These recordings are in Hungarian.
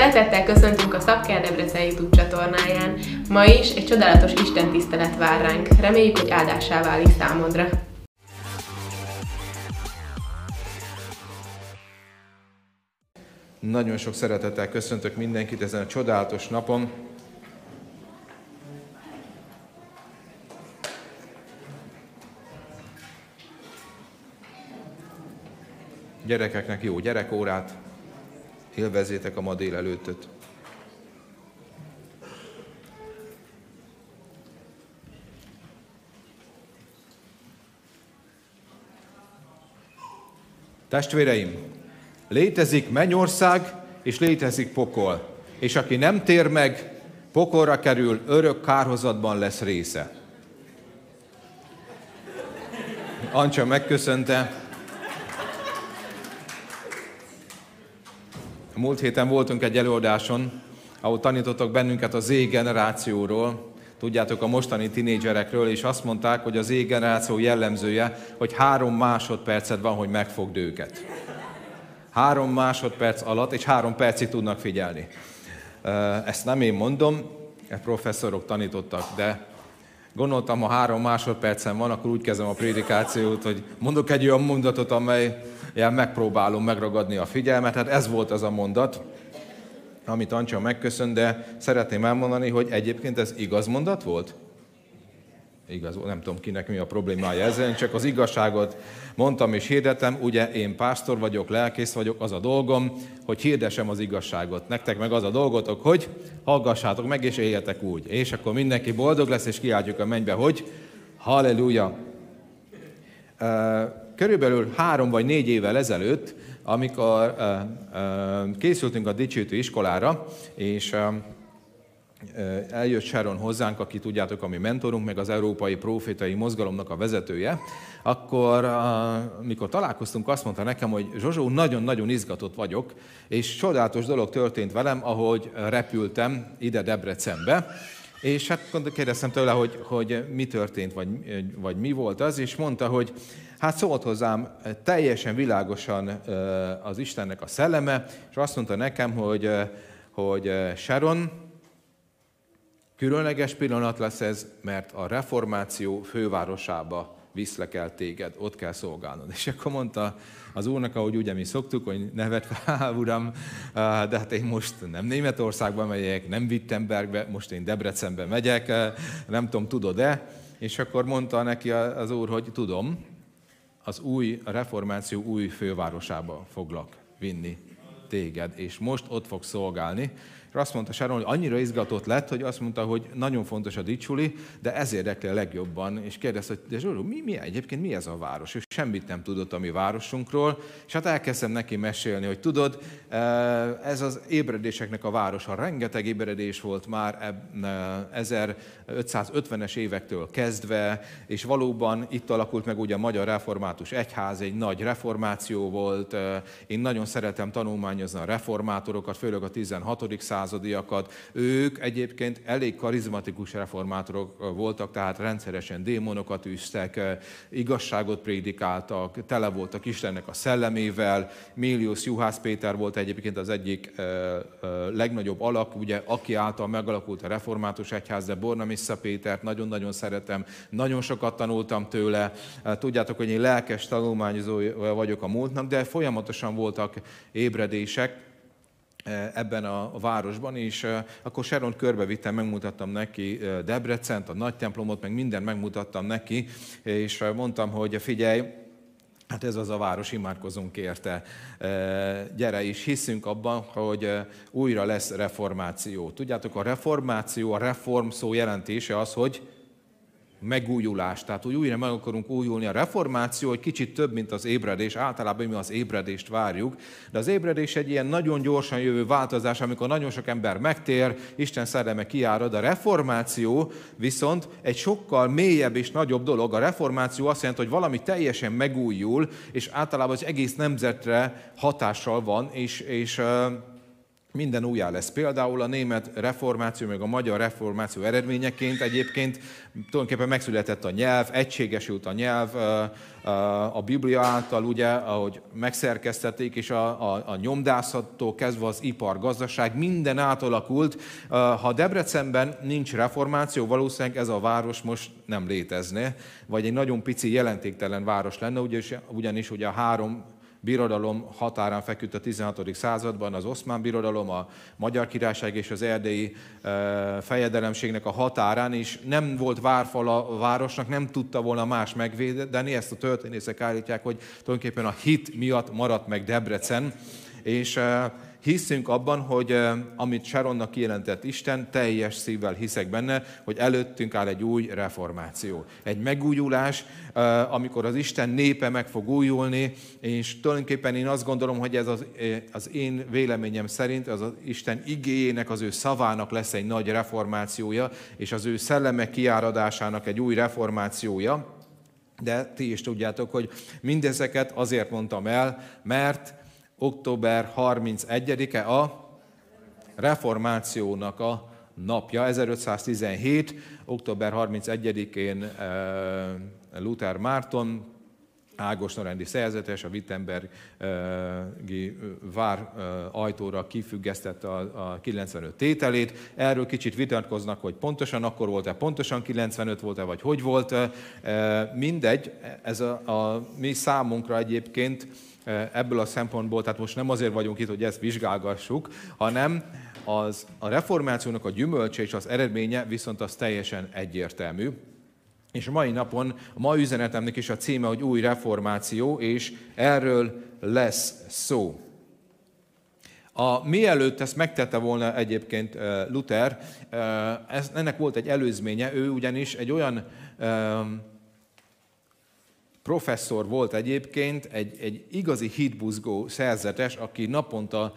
Szeretettel köszöntünk a Szakkel Debrecen YouTube csatornáján. Ma is egy csodálatos Isten tisztelet vár ránk. Reméljük, hogy áldásá válik számodra. Nagyon sok szeretettel köszöntök mindenkit ezen a csodálatos napon. Gyerekeknek jó gyerekórát, élvezétek a ma délelőttöt. Testvéreim, létezik mennyország, és létezik pokol. És aki nem tér meg, pokolra kerül, örök kárhozatban lesz része. Ancsa megköszönte. Múlt héten voltunk egy előadáson, ahol tanítottak bennünket a Z generációról, tudjátok, a mostani tinédzserekről, és azt mondták, hogy az Z generáció jellemzője, hogy három másodpercet van, hogy megfogd őket. Három másodperc alatt, és három percig tudnak figyelni. Ezt nem én mondom, a professzorok tanítottak, de gondoltam, ha három másodpercen van, akkor úgy kezdem a prédikációt, hogy mondok egy olyan mondatot, amely ilyen megpróbálom megragadni a figyelmet. Hát ez volt az a mondat, amit Ancsa megköszön, de szeretném elmondani, hogy egyébként ez igaz mondat volt? Igaz, nem tudom kinek mi a problémája ezzel, csak az igazságot mondtam és hirdetem, ugye én pásztor vagyok, lelkész vagyok, az a dolgom, hogy hirdesem az igazságot. Nektek meg az a dolgotok, hogy hallgassátok meg és éljetek úgy. És akkor mindenki boldog lesz, és kiáltjuk a mennybe, hogy halleluja. Körülbelül három vagy négy évvel ezelőtt, amikor készültünk a dicsőítő iskolára, és eljött Sharon hozzánk, aki tudjátok, ami mentorunk, meg az Európai Profétai Mozgalomnak a vezetője, akkor, mikor találkoztunk, azt mondta nekem, hogy Zsozsó, nagyon-nagyon izgatott vagyok, és csodálatos dolog történt velem, ahogy repültem ide Debrecenbe, és hát kérdeztem tőle, hogy, hogy mi történt, vagy, vagy mi volt az, és mondta, hogy hát szólt hozzám teljesen világosan az Istennek a szelleme, és azt mondta nekem, hogy, hogy Sharon, Különleges pillanat lesz ez, mert a reformáció fővárosába viszlek el téged, ott kell szolgálnod. És akkor mondta az úrnak, ahogy ugye mi szoktuk, hogy nevet fel, uram, de hát én most nem Németországba megyek, nem Wittenbergbe, most én Debrecenbe megyek, nem tudom, tudod-e? És akkor mondta neki az úr, hogy tudom, az új a reformáció új fővárosába foglak vinni téged, és most ott fog szolgálni, és azt mondta Sharon, hogy annyira izgatott lett, hogy azt mondta, hogy nagyon fontos a dicsuli, de ez érdekli a legjobban, és kérdezte, hogy de Zsóró, mi, mi egyébként mi ez a város? Ő semmit nem tudott a mi városunkról, és hát elkezdtem neki mesélni, hogy tudod, eh, ez az ébredéseknek a városa, rengeteg ébredés volt már 1550-es eh, évektől kezdve, és valóban itt alakult meg ugye a Magyar Református Egyház, egy nagy reformáció volt, eh, én nagyon szeretem tanulmányozni a reformátorokat, főleg a 16. század századiakat. Ők egyébként elég karizmatikus reformátorok voltak, tehát rendszeresen démonokat űztek, igazságot prédikáltak, tele voltak Istennek a szellemével. Milius Juhász Péter volt egyébként az egyik legnagyobb alak, ugye, aki által megalakult a református egyház, de Bornamissa Pétert nagyon-nagyon szeretem, nagyon sokat tanultam tőle. Tudjátok, hogy én lelkes tanulmányozó vagyok a múltnak, de folyamatosan voltak ébredések, ebben a városban, és e, akkor Sharon körbevittem, megmutattam neki e, Debrecent, a nagy templomot, meg mindent megmutattam neki, és mondtam, hogy figyelj, Hát ez az a város, imádkozunk érte. Gyere is, hiszünk abban, hogy újra lesz reformáció. Tudjátok, a reformáció, a reform szó jelentése az, hogy megújulás, tehát hogy újra meg akarunk újulni. A reformáció egy kicsit több, mint az ébredés, általában mi az ébredést várjuk, de az ébredés egy ilyen nagyon gyorsan jövő változás, amikor nagyon sok ember megtér, Isten szelleme kiárad. A reformáció viszont egy sokkal mélyebb és nagyobb dolog. A reformáció azt jelenti, hogy valami teljesen megújul, és általában az egész nemzetre hatással van, és, és minden újjá lesz. Például a német reformáció, meg a magyar reformáció eredményeként egyébként tulajdonképpen megszületett a nyelv, egységesült a nyelv a Biblia által, ugye, ahogy megszerkesztették, és a, a, a nyomdászattól kezdve az ipar, gazdaság, minden átalakult. Ha Debrecenben nincs reformáció, valószínűleg ez a város most nem létezne, vagy egy nagyon pici, jelentéktelen város lenne, ugyanis, ugyanis ugye a három birodalom határán feküdt a 16. században, az oszmán birodalom, a magyar királyság és az erdélyi fejedelemségnek a határán, és nem volt várfal a városnak, nem tudta volna más megvédeni, ezt a történészek állítják, hogy tulajdonképpen a hit miatt maradt meg Debrecen, és hiszünk abban, hogy amit Sharonnak kijelentett Isten, teljes szívvel hiszek benne, hogy előttünk áll egy új reformáció. Egy megújulás, amikor az Isten népe meg fog újulni, és tulajdonképpen én azt gondolom, hogy ez az, az én véleményem szerint az, az Isten igéjének, az ő szavának lesz egy nagy reformációja, és az ő szelleme kiáradásának egy új reformációja. De ti is tudjátok, hogy mindezeket azért mondtam el, mert október 31-e a reformációnak a napja, 1517. október 31-én eh, Luther Márton, Ágos Norendi szerzetes, a Wittenbergi eh, vár eh, ajtóra kifüggesztette a 95 tételét. Erről kicsit vitatkoznak, hogy pontosan akkor volt-e, pontosan 95 volt-e, vagy hogy volt. Mindegy, ez a, a mi számunkra egyébként ebből a szempontból, tehát most nem azért vagyunk itt, hogy ezt vizsgálgassuk, hanem az, a reformációnak a gyümölcse és az eredménye viszont az teljesen egyértelmű. És mai napon, a mai üzenetemnek is a címe, hogy új reformáció, és erről lesz szó. A, mielőtt ezt megtette volna egyébként Luther, ez, ennek volt egy előzménye, ő ugyanis egy olyan professzor volt egyébként, egy, egy igazi hitbuzgó szerzetes, aki naponta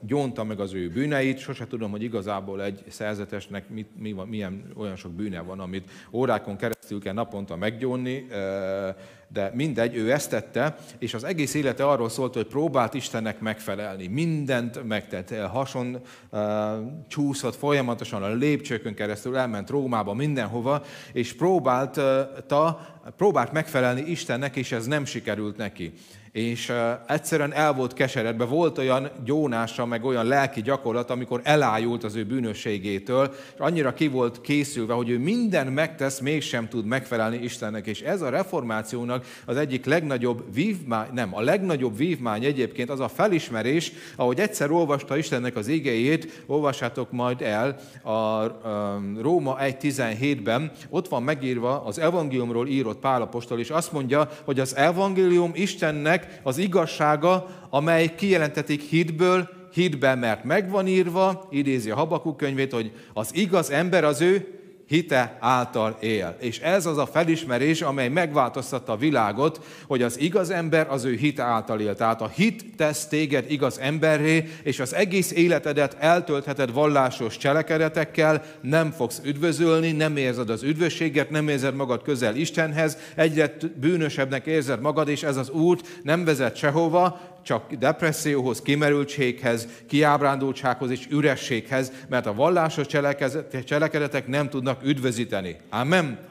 gyónta meg az ő bűneit. Sose tudom, hogy igazából egy szerzetesnek mit, mi milyen olyan sok bűne van, amit órákon keresztül kell naponta meggyónni. De mindegy, ő ezt tette, és az egész élete arról szólt, hogy próbált Istennek megfelelni. Mindent megtett, hason csúszott folyamatosan a lépcsőkön keresztül, elment Rómába, mindenhova, és próbált, uh, ta, próbált megfelelni Istennek, és ez nem sikerült neki és egyszerűen el volt keseredve, volt olyan gyónása, meg olyan lelki gyakorlat, amikor elájult az ő bűnösségétől, és annyira ki volt készülve, hogy ő minden megtesz, mégsem tud megfelelni Istennek, és ez a reformációnak az egyik legnagyobb vívmány, nem, a legnagyobb vívmány egyébként az a felismerés, ahogy egyszer olvasta Istennek az igéjét, olvassátok majd el a Róma 1.17-ben, ott van megírva az evangéliumról írott Pálapostól, és azt mondja, hogy az evangélium Istennek Istennek az igazsága, amely kijelentetik hitből, hitben, mert megvan írva, idézi a Habakuk könyvét, hogy az igaz ember az ő hite által él. És ez az a felismerés, amely megváltoztatta a világot, hogy az igaz ember az ő hite által él. Tehát a hit tesz téged igaz emberré, és az egész életedet eltöltheted vallásos cselekedetekkel, nem fogsz üdvözölni, nem érzed az üdvösséget, nem érzed magad közel Istenhez, egyre bűnösebbnek érzed magad, és ez az út nem vezet sehova, csak depresszióhoz, kimerültséghez, kiábrándultsághoz és ürességhez, mert a vallásos cselekedetek nem tudnak üdvözíteni. Amen.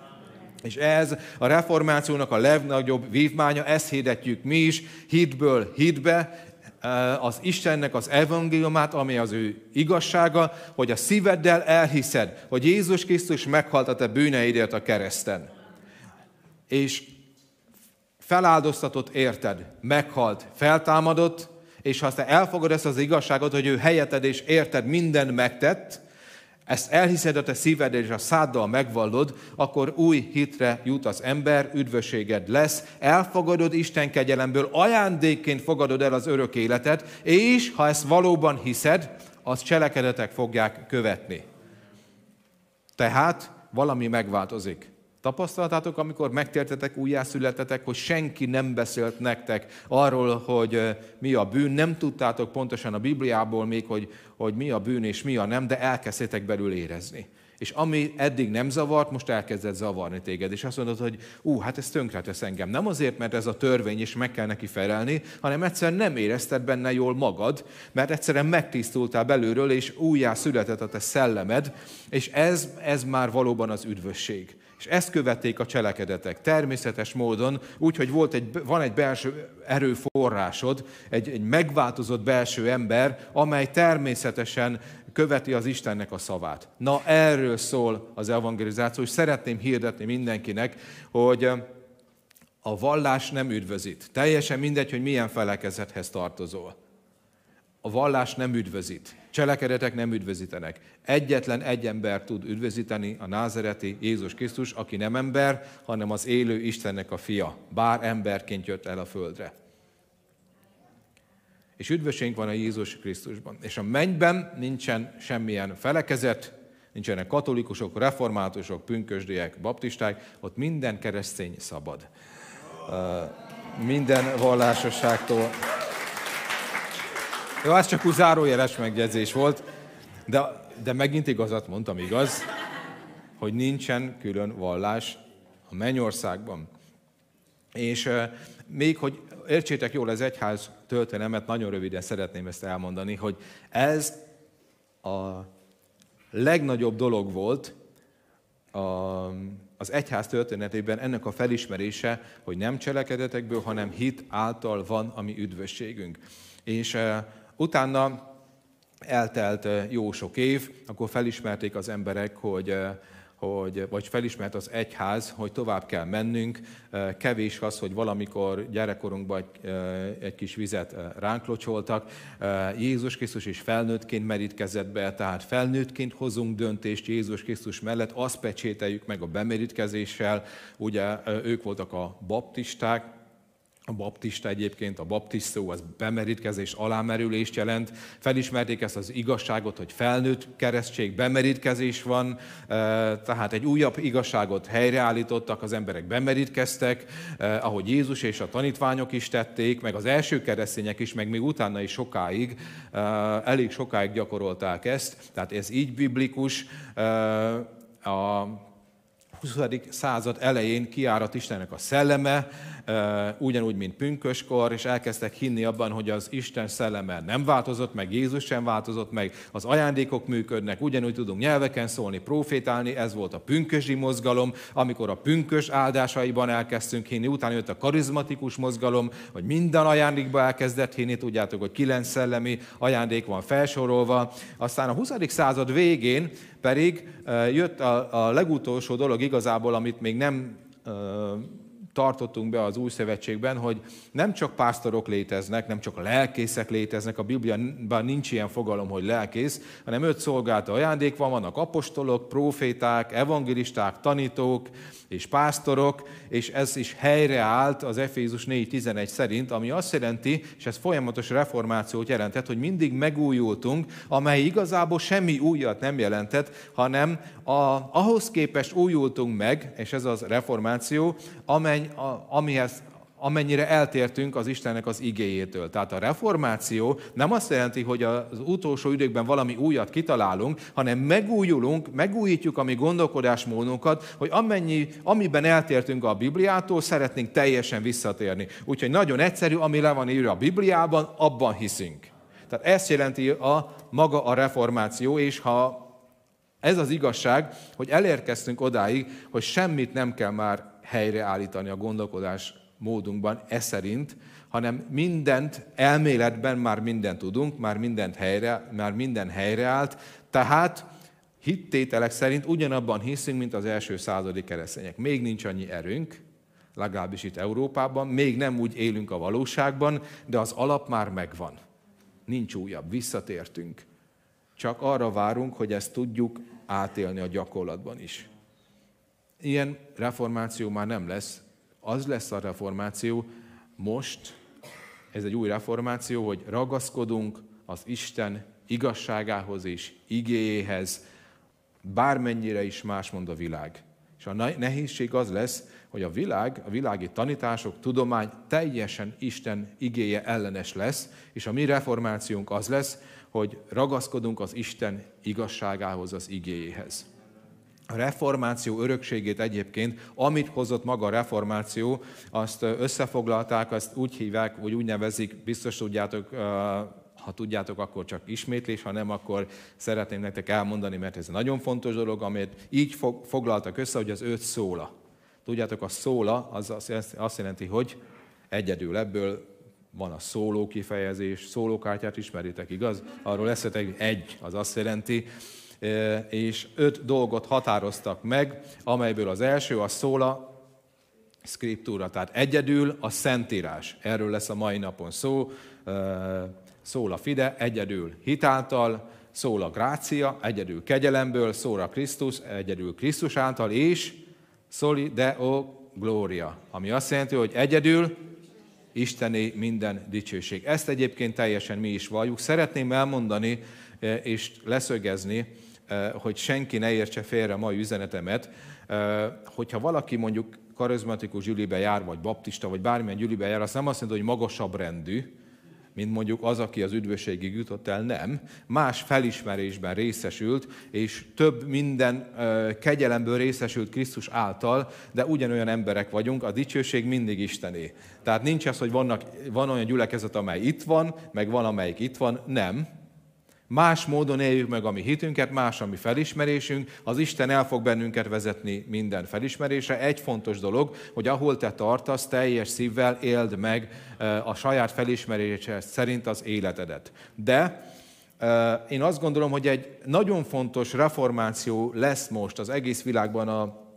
És ez a reformációnak a legnagyobb vívmánya, ezt hirdetjük mi is, hitből hitbe, eh, az Istennek az evangéliumát, ami az ő igazsága, hogy a szíveddel elhiszed, hogy Jézus Krisztus meghalt a te bűneidért a kereszten. És feláldoztatott érted, meghalt, feltámadott, és ha te elfogad ezt az igazságot, hogy ő helyeted és érted minden megtett, ezt elhiszed a te szíved és a száddal megvallod, akkor új hitre jut az ember, üdvösséged lesz, elfogadod Isten kegyelemből, ajándékként fogadod el az örök életet, és ha ezt valóban hiszed, az cselekedetek fogják követni. Tehát valami megváltozik. Tapasztaltátok, amikor megtértetek, újjászületetek, hogy senki nem beszélt nektek arról, hogy mi a bűn, nem tudtátok pontosan a Bibliából még, hogy, hogy mi a bűn és mi a nem, de elkezdtétek belül érezni. És ami eddig nem zavart, most elkezdett zavarni téged. És azt mondod, hogy ú, hát ez tönkretesz engem. Nem azért, mert ez a törvény, és meg kell neki felelni, hanem egyszerűen nem érezted benne jól magad, mert egyszerűen megtisztultál belülről, és újjá született a te szellemed, és ez, ez már valóban az üdvösség. És ezt követték a cselekedetek természetes módon, úgyhogy volt egy, van egy belső erőforrásod, egy, egy megváltozott belső ember, amely természetesen követi az Istennek a szavát. Na erről szól az evangelizáció, és szeretném hirdetni mindenkinek, hogy a vallás nem üdvözít. Teljesen mindegy, hogy milyen felekezethez tartozol. A vallás nem üdvözít. Cselekedetek nem üdvözítenek. Egyetlen egy ember tud üdvözíteni, a názereti Jézus Krisztus, aki nem ember, hanem az élő Istennek a fia. Bár emberként jött el a földre. És üdvösségünk van a Jézus Krisztusban. És a mennyben nincsen semmilyen felekezet, nincsenek katolikusok, reformátusok, pünkösdiek, baptisták, ott minden keresztény szabad. Minden vallásosságtól. Jó, ez csak úgy zárójeles megjegyzés volt, de, de megint igazat mondtam, igaz, hogy nincsen külön vallás a mennyországban. És még, hogy értsétek jól az egyház történelmet, nagyon röviden szeretném ezt elmondani, hogy ez a legnagyobb dolog volt a, az egyház történetében ennek a felismerése, hogy nem cselekedetekből, hanem hit által van a mi üdvösségünk. És Utána eltelt jó sok év, akkor felismerték az emberek, hogy hogy, vagy felismert az egyház, hogy tovább kell mennünk. Kevés az, hogy valamikor gyerekkorunkban egy, kis vizet ránk locsoltak. Jézus Krisztus is felnőttként merítkezett be, tehát felnőttként hozunk döntést Jézus Krisztus mellett, azt pecsételjük meg a bemerítkezéssel. Ugye ők voltak a baptisták, a baptista egyébként, a baptisztó, az bemerítkezés, alámerülést jelent. Felismerték ezt az igazságot, hogy felnőtt keresztség, bemerítkezés van, tehát egy újabb igazságot helyreállítottak, az emberek bemerítkeztek, ahogy Jézus és a tanítványok is tették, meg az első keresztények is, meg még utána is sokáig, elég sokáig gyakorolták ezt. Tehát ez így biblikus. A 20. század elején kiárat Istennek a szelleme, ugyanúgy, mint pünköskor, és elkezdtek hinni abban, hogy az Isten szelleme nem változott meg, Jézus sem változott meg, az ajándékok működnek, ugyanúgy tudunk nyelveken szólni, profétálni, ez volt a pünkösi mozgalom, amikor a pünkös áldásaiban elkezdtünk hinni, utána jött a karizmatikus mozgalom, hogy minden ajándékba elkezdett hinni, tudjátok, hogy kilenc szellemi ajándék van felsorolva. Aztán a 20. század végén pedig jött a, a legutolsó dolog igazából, amit még nem tartottunk be az új szövetségben, hogy nem csak pásztorok léteznek, nem csak lelkészek léteznek, a Bibliában nincs ilyen fogalom, hogy lelkész, hanem öt szolgálta ajándék van, vannak apostolok, proféták, evangelisták, tanítók és pásztorok, és ez is helyreállt az Efézus 4.11 szerint, ami azt jelenti, és ez folyamatos reformációt jelentett, hogy mindig megújultunk, amely igazából semmi újat nem jelentett, hanem a, ahhoz képest újultunk meg, és ez az reformáció, amely, amihez amennyire eltértünk az Istennek az igéjétől. Tehát a reformáció nem azt jelenti, hogy az utolsó időkben valami újat kitalálunk, hanem megújulunk, megújítjuk a mi gondolkodásmódunkat, hogy amennyi, amiben eltértünk a Bibliától, szeretnénk teljesen visszatérni. Úgyhogy nagyon egyszerű, ami le van írva a Bibliában, abban hiszünk. Tehát ezt jelenti a maga a reformáció, és ha ez az igazság, hogy elérkeztünk odáig, hogy semmit nem kell már helyreállítani a gondolkodás módunkban e szerint, hanem mindent elméletben már mindent tudunk, már, mindent helyre, már minden helyreállt, tehát hittételek szerint ugyanabban hiszünk, mint az első századi keresztények. Még nincs annyi erőnk, legalábbis itt Európában, még nem úgy élünk a valóságban, de az alap már megvan. Nincs újabb, visszatértünk. Csak arra várunk, hogy ezt tudjuk átélni a gyakorlatban is. Ilyen reformáció már nem lesz. Az lesz a reformáció most, ez egy új reformáció, hogy ragaszkodunk az Isten igazságához és igéjéhez, bármennyire is más mond a világ. És a nehézség az lesz, hogy a világ, a világi tanítások, tudomány teljesen Isten igéje ellenes lesz, és a mi reformációnk az lesz, hogy ragaszkodunk az Isten igazságához, az igéjéhez. A reformáció örökségét egyébként, amit hozott maga a reformáció, azt összefoglalták, azt úgy hívják, vagy úgy nevezik, biztos tudjátok, ha tudjátok, akkor csak ismétlés, ha nem, akkor szeretném nektek elmondani, mert ez nagyon fontos dolog, amit így foglaltak össze, hogy az öt szóla. Tudjátok, a szóla az azt jelenti, hogy egyedül ebből van a szóló kifejezés, szólókártyát ismeritek, igaz? Arról eszetek egy, az azt jelenti, és öt dolgot határoztak meg, amelyből az első a szóla, skriptúra, tehát egyedül a Szentírás. Erről lesz a mai napon szó. Szól fide, egyedül hitáltal, szól grácia, egyedül kegyelemből, szól a Krisztus, egyedül Krisztus által, és soli deo gloria, ami azt jelenti, hogy egyedül Istené minden dicsőség. Ezt egyébként teljesen mi is valljuk. Szeretném elmondani és leszögezni, hogy senki ne értse félre a mai üzenetemet, hogyha valaki mondjuk karizmatikus gyülibe jár, vagy baptista, vagy bármilyen gyülibe jár, azt nem azt mondja, hogy magasabb rendű, mint mondjuk az, aki az üdvösségig jutott el, nem. Más felismerésben részesült, és több minden kegyelemből részesült Krisztus által, de ugyanolyan emberek vagyunk, a dicsőség mindig Istené. Tehát nincs az, hogy vannak, van olyan gyülekezet, amely itt van, meg van, amelyik itt van, nem Más módon éljük meg a mi hitünket, más a mi felismerésünk, az Isten el fog bennünket vezetni minden felismerésre. Egy fontos dolog, hogy ahol te tartasz, teljes szívvel éld meg a saját felismerése szerint az életedet. De én azt gondolom, hogy egy nagyon fontos reformáció lesz most az egész világban, a,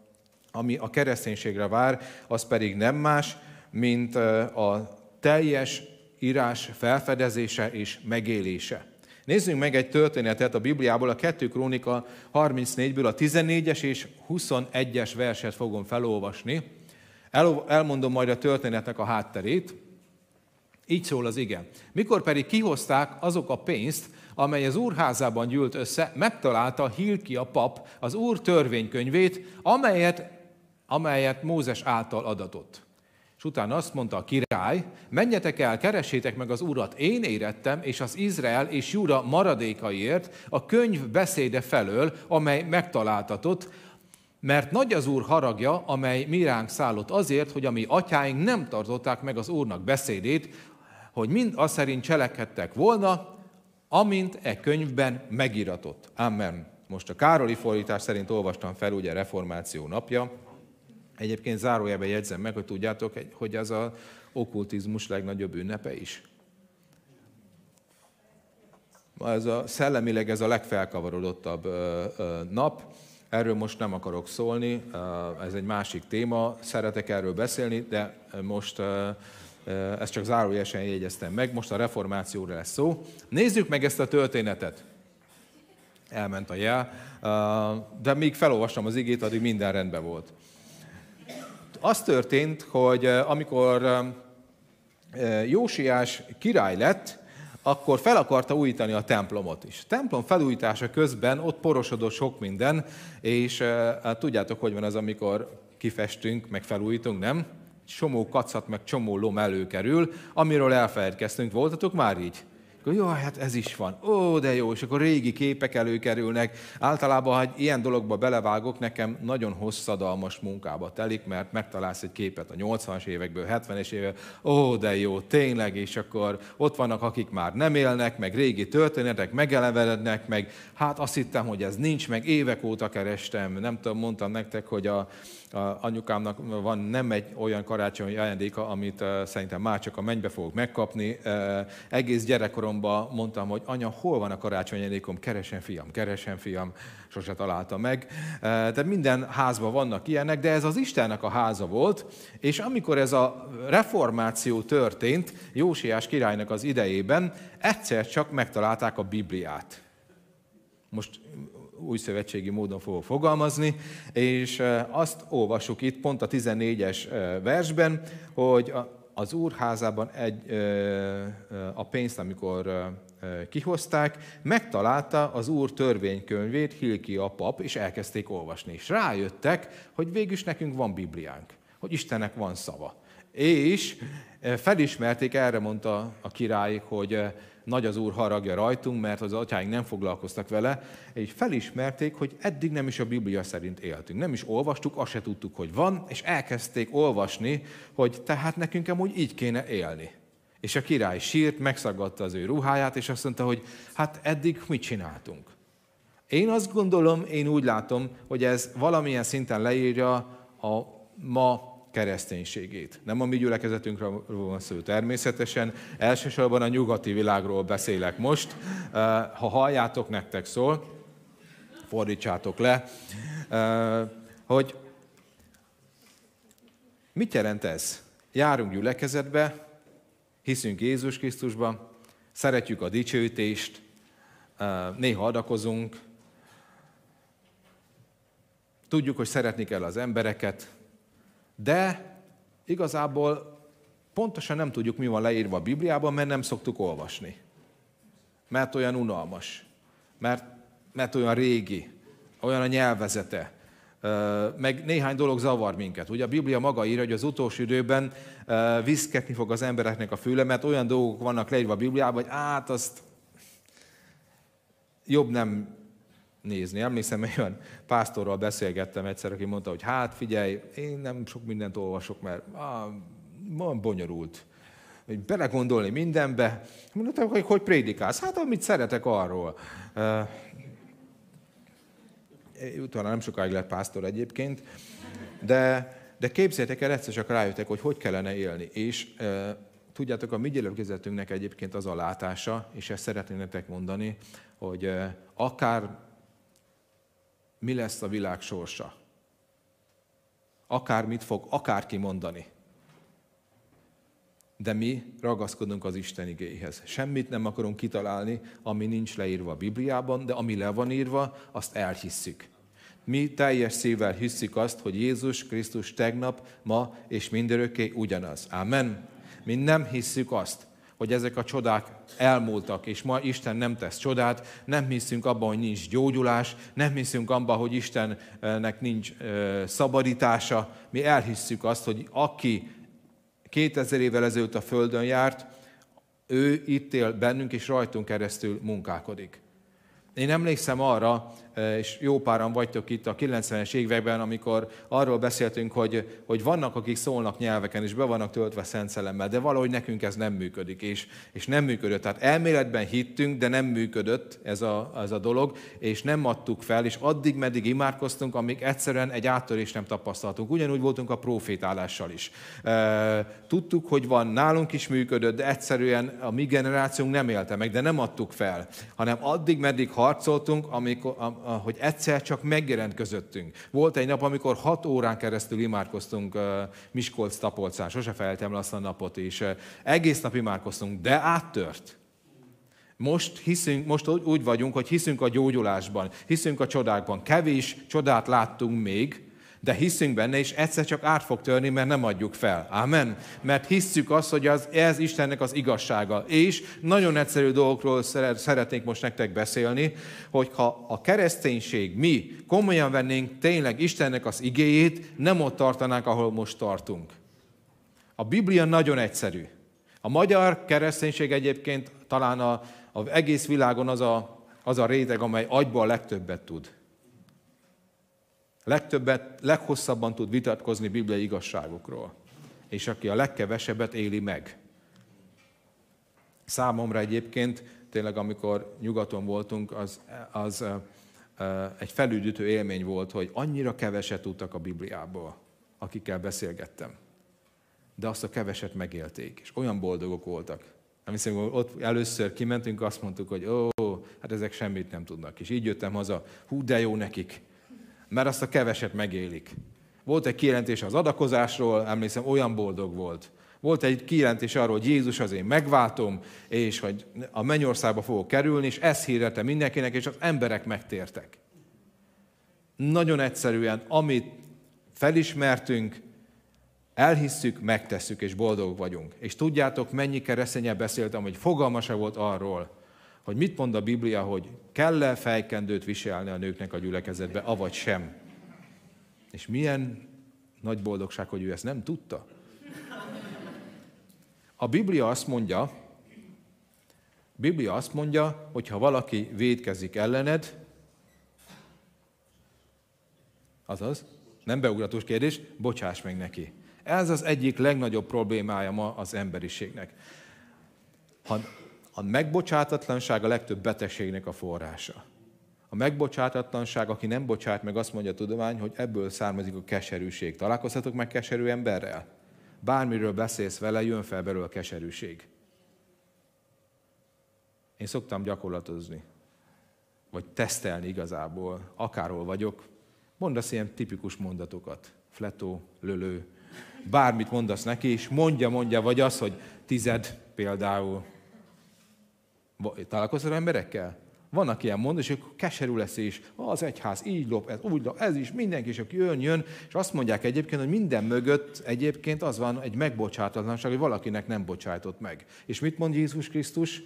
ami a kereszténységre vár, az pedig nem más, mint a teljes írás felfedezése és megélése. Nézzünk meg egy történetet a Bibliából, a 2 Krónika 34-ből, a 14-es és 21-es verset fogom felolvasni. El, elmondom majd a történetnek a hátterét. Így szól az ige. Mikor pedig kihozták azok a pénzt, amely az úrházában gyűlt össze, megtalálta Hilki a pap az úr törvénykönyvét, amelyet, amelyet Mózes által adatott. És utána azt mondta a király, menjetek el, keresétek meg az urat, én érettem, és az Izrael és Júra maradékaiért a könyv beszéde felől, amely megtaláltatott, mert nagy az Úr haragja, amely mi szállott azért, hogy a mi atyáink nem tartották meg az Úrnak beszédét, hogy mind az szerint cselekedtek volna, amint e könyvben megiratott. Amen. Most a Károli fordítás szerint olvastam fel, ugye reformáció napja, Egyébként zárójelben jegyzem meg, hogy tudjátok, hogy az okkultizmus legnagyobb ünnepe is. Ez a, szellemileg ez a legfelkavarodottabb nap. Erről most nem akarok szólni, ez egy másik téma, szeretek erről beszélni, de most ezt csak zárójelesen jegyeztem meg, most a reformációra lesz szó. Nézzük meg ezt a történetet. Elment a jel, de még felolvastam az igét, addig minden rendben volt az történt, hogy amikor Jósiás király lett, akkor fel akarta újítani a templomot is. A templom felújítása közben ott porosodott sok minden, és hát tudjátok, hogy van az, amikor kifestünk, meg felújítunk, nem? Csomó kacat, meg csomó lom előkerül, amiről elfelejtkeztünk. Voltatok már így? Akkor jó, hát ez is van. Ó, de jó, és akkor régi képek előkerülnek. Általában, ha ilyen dologba belevágok, nekem nagyon hosszadalmas munkába telik, mert megtalálsz egy képet a 80-as évekből, 70-es évekből, ó, de jó, tényleg, és akkor ott vannak, akik már nem élnek, meg régi történetek megelevenednek, meg hát azt hittem, hogy ez nincs, meg évek óta kerestem, nem tudom, mondtam nektek, hogy a anyukámnak van nem egy olyan karácsonyi ajándéka, amit szerintem már csak a mennybe fogok megkapni. Egész gyerekkoromban mondtam, hogy anya, hol van a karácsonyi ajándékom? Keresen fiam, keresen fiam. Sose találta meg. Tehát minden házban vannak ilyenek, de ez az Istennek a háza volt, és amikor ez a reformáció történt, Jósiás királynak az idejében, egyszer csak megtalálták a Bibliát. Most új szövetségi módon fogok fogalmazni, és azt olvasjuk itt pont a 14-es versben, hogy az úrházában egy, a pénzt, amikor kihozták, megtalálta az úr törvénykönyvét Hilki a pap, és elkezdték olvasni. És rájöttek, hogy végülis nekünk van Bibliánk, hogy Istennek van szava. És felismerték, erre mondta a király, hogy nagy az Úr haragja rajtunk, mert az atyáink nem foglalkoztak vele, és felismerték, hogy eddig nem is a Biblia szerint éltünk. Nem is olvastuk, azt se tudtuk, hogy van, és elkezdték olvasni, hogy tehát nekünk amúgy így kéne élni. És a király sírt, megszaggatta az ő ruháját, és azt mondta, hogy hát eddig mit csináltunk. Én azt gondolom, én úgy látom, hogy ez valamilyen szinten leírja a ma kereszténységét. Nem a mi gyülekezetünkről van szó természetesen, elsősorban a nyugati világról beszélek most. Ha halljátok, nektek szól, fordítsátok le, hogy mit jelent ez? Járunk gyülekezetbe, hiszünk Jézus Krisztusban, szeretjük a dicsőítést, néha adakozunk, tudjuk, hogy szeretni kell az embereket, de igazából pontosan nem tudjuk, mi van leírva a Bibliában, mert nem szoktuk olvasni. Mert olyan unalmas, mert, mert olyan régi, olyan a nyelvezete, meg néhány dolog zavar minket. Ugye a Biblia maga írja, hogy az utolsó időben viszketni fog az embereknek a füle, mert olyan dolgok vannak leírva a Bibliában, hogy át azt jobb nem nézni. Emlékszem, olyan pásztorral beszélgettem egyszer, aki mondta, hogy hát figyelj, én nem sok mindent olvasok, mert ah, van bonyolult. Hogy belegondolni mindenbe. Mondtam, hogy hogy prédikálsz? Hát amit szeretek arról. Utána nem sokáig lett pásztor egyébként, de, de képzeljétek el, egyszer csak rájöttek, hogy hogy kellene élni. És uh, tudjátok, a mi gyülekezetünknek egyébként az a látása, és ezt szeretném nektek mondani, hogy uh, akár mi lesz a világ sorsa. Akármit fog akárki mondani. De mi ragaszkodunk az Isten igéhez. Semmit nem akarunk kitalálni, ami nincs leírva a Bibliában, de ami le van írva, azt elhisszük. Mi teljes szívvel hisszük azt, hogy Jézus Krisztus tegnap, ma és mindörökké ugyanaz. Amen. Mi nem hisszük azt, hogy ezek a csodák elmúltak, és ma Isten nem tesz csodát, nem hiszünk abban, hogy nincs gyógyulás, nem hiszünk abban, hogy Istennek nincs szabadítása. Mi elhisszük azt, hogy aki 2000 évvel ezelőtt a Földön járt, ő itt él bennünk, és rajtunk keresztül munkálkodik. Én emlékszem arra, és jó páran vagytok itt a 90-es években, amikor arról beszéltünk, hogy, hogy vannak, akik szólnak nyelveken, és be vannak töltve szent szellemmel, de valahogy nekünk ez nem működik, és, és nem működött. Tehát elméletben hittünk, de nem működött ez a, ez a dolog, és nem adtuk fel, és addig, meddig imádkoztunk, amíg egyszerűen egy áttörést nem tapasztaltunk. Ugyanúgy voltunk a profétálással is. Eh, tudtuk, hogy van, nálunk is működött, de egyszerűen a mi generációnk nem élte meg, de nem adtuk fel, hanem addig, meddig harcoltunk, amikor, hogy egyszer csak megjelent közöttünk. Volt egy nap, amikor hat órán keresztül imádkoztunk Miskolc tapolcán, sose felejtem le azt a napot, és egész nap imádkoztunk, de áttört. Most, hiszünk, most úgy vagyunk, hogy hiszünk a gyógyulásban, hiszünk a csodákban. Kevés csodát láttunk még, de hiszünk benne, és egyszer csak át fog törni, mert nem adjuk fel. Amen. Mert hisszük azt, hogy az, ez Istennek az igazsága. És nagyon egyszerű dolgokról szeretnék most nektek beszélni, hogy ha a kereszténység, mi komolyan vennénk tényleg Istennek az igéjét, nem ott tartanánk, ahol most tartunk. A Biblia nagyon egyszerű. A magyar kereszténység egyébként talán a, a egész világon az a, az a réteg, amely agyból a legtöbbet tud legtöbbet, leghosszabban tud vitatkozni bibliai igazságokról, és aki a legkevesebbet éli meg. Számomra egyébként, tényleg amikor nyugaton voltunk, az, az egy felüdítő élmény volt, hogy annyira keveset tudtak a Bibliából, akikkel beszélgettem. De azt a keveset megélték, és olyan boldogok voltak. Nem hiszem, hogy ott először kimentünk, azt mondtuk, hogy ó, hát ezek semmit nem tudnak. És így jöttem haza, hú, de jó nekik mert azt a keveset megélik. Volt egy kijelentés az adakozásról, emlékszem, olyan boldog volt. Volt egy kijelentés arról, hogy Jézus az én megváltom, és hogy a mennyországba fogok kerülni, és ezt hirdette mindenkinek, és az emberek megtértek. Nagyon egyszerűen, amit felismertünk, elhisszük, megtesszük, és boldog vagyunk. És tudjátok, mennyi kereszténye beszéltem, hogy fogalma se volt arról, hogy mit mond a Biblia, hogy kell-e fejkendőt viselni a nőknek a gyülekezetbe, avagy sem. És milyen nagy boldogság, hogy ő ezt nem tudta. A Biblia azt mondja, Biblia azt mondja, hogy ha valaki védkezik ellened, azaz, nem beugratos kérdés, bocsáss meg neki. Ez az egyik legnagyobb problémája ma az emberiségnek. Ha a megbocsátatlanság a legtöbb betegségnek a forrása. A megbocsátatlanság, aki nem bocsát meg, azt mondja a tudomány, hogy ebből származik a keserűség. Találkozhatok meg keserű emberrel? Bármiről beszélsz vele, jön fel belőle a keserűség. Én szoktam gyakorlatozni, vagy tesztelni igazából, akárhol vagyok. Mondasz ilyen tipikus mondatokat. Fletó, lölő, bármit mondasz neki, és mondja, mondja, vagy az, hogy tized például. Találkozol emberekkel? Vannak ilyen mond, és ők keserű lesz, és az egyház így lop, ez úgy lop, ez is, mindenki, és aki jön, jön, és azt mondják egyébként, hogy minden mögött egyébként az van egy megbocsátatlanság, hogy valakinek nem bocsájtott meg. És mit mond Jézus Krisztus?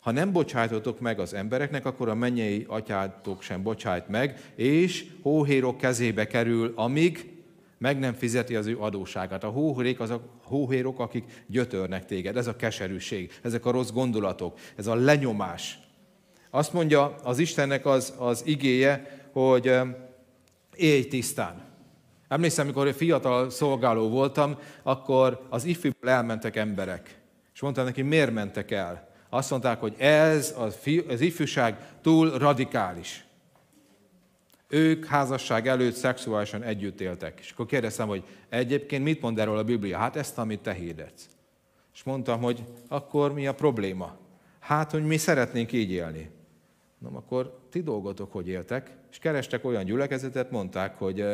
Ha nem bocsájtotok meg az embereknek, akkor a mennyei atyátok sem bocsájt meg, és hóhérok kezébe kerül, amíg meg nem fizeti az ő adóságát. A hóhérék az a hóhérok, akik gyötörnek téged. Ez a keserűség, ezek a rossz gondolatok, ez a lenyomás. Azt mondja az Istennek az, az igéje, hogy élj tisztán. Emlékszem, amikor fiatal szolgáló voltam, akkor az ifjúból elmentek emberek. És mondtam neki, miért mentek el? Azt mondták, hogy ez az ifjúság túl radikális. Ők házasság előtt szexuálisan együtt éltek. És akkor kérdeztem, hogy egyébként mit mond erről a Biblia? Hát ezt, amit te hirdetsz. És mondtam, hogy akkor mi a probléma? Hát, hogy mi szeretnénk így élni. Na, akkor ti dolgotok, hogy éltek, és kerestek olyan gyülekezetet, mondták, hogy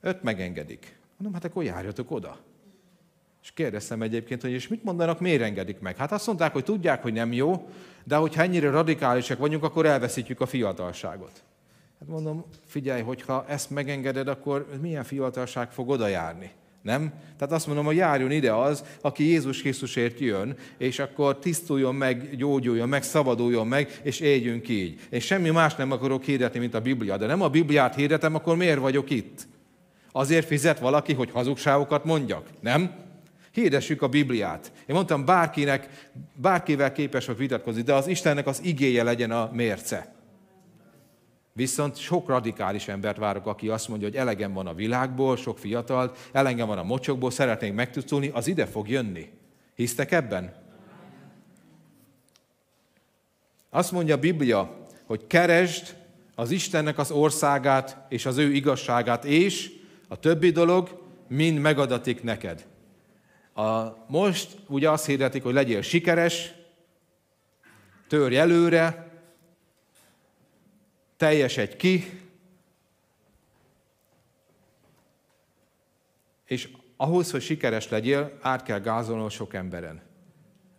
öt megengedik. Mondom, hát akkor járjatok oda. És kérdeztem egyébként, hogy és mit mondanak, miért engedik meg? Hát azt mondták, hogy tudják, hogy nem jó, de hogyha ennyire radikálisak vagyunk, akkor elveszítjük a fiatalságot. Hát mondom, figyelj, hogyha ezt megengeded, akkor milyen fiatalság fog oda járni? Nem? Tehát azt mondom, hogy járjon ide az, aki Jézus Krisztusért jön, és akkor tisztuljon meg, gyógyuljon meg, szabaduljon meg, és éljünk így. Én semmi más nem akarok hirdetni, mint a Biblia. De nem a Bibliát hirdetem, akkor miért vagyok itt? Azért fizet valaki, hogy hazugságokat mondjak? Nem? Hirdessük a Bibliát. Én mondtam, bárkinek, bárkivel képes vagy vitatkozni, de az Istennek az igéje legyen a mérce. Viszont sok radikális embert várok, aki azt mondja, hogy elegem van a világból, sok fiatal, elegem van a mocsokból, szeretnénk megtudni, az ide fog jönni. Hisztek ebben? Azt mondja a Biblia, hogy keresd az Istennek az országát és az ő igazságát, és a többi dolog mind megadatik neked. A, most ugye azt hirdetik, hogy legyél sikeres, törj előre, teljesedj ki, és ahhoz, hogy sikeres legyél, át kell gázolnod sok emberen.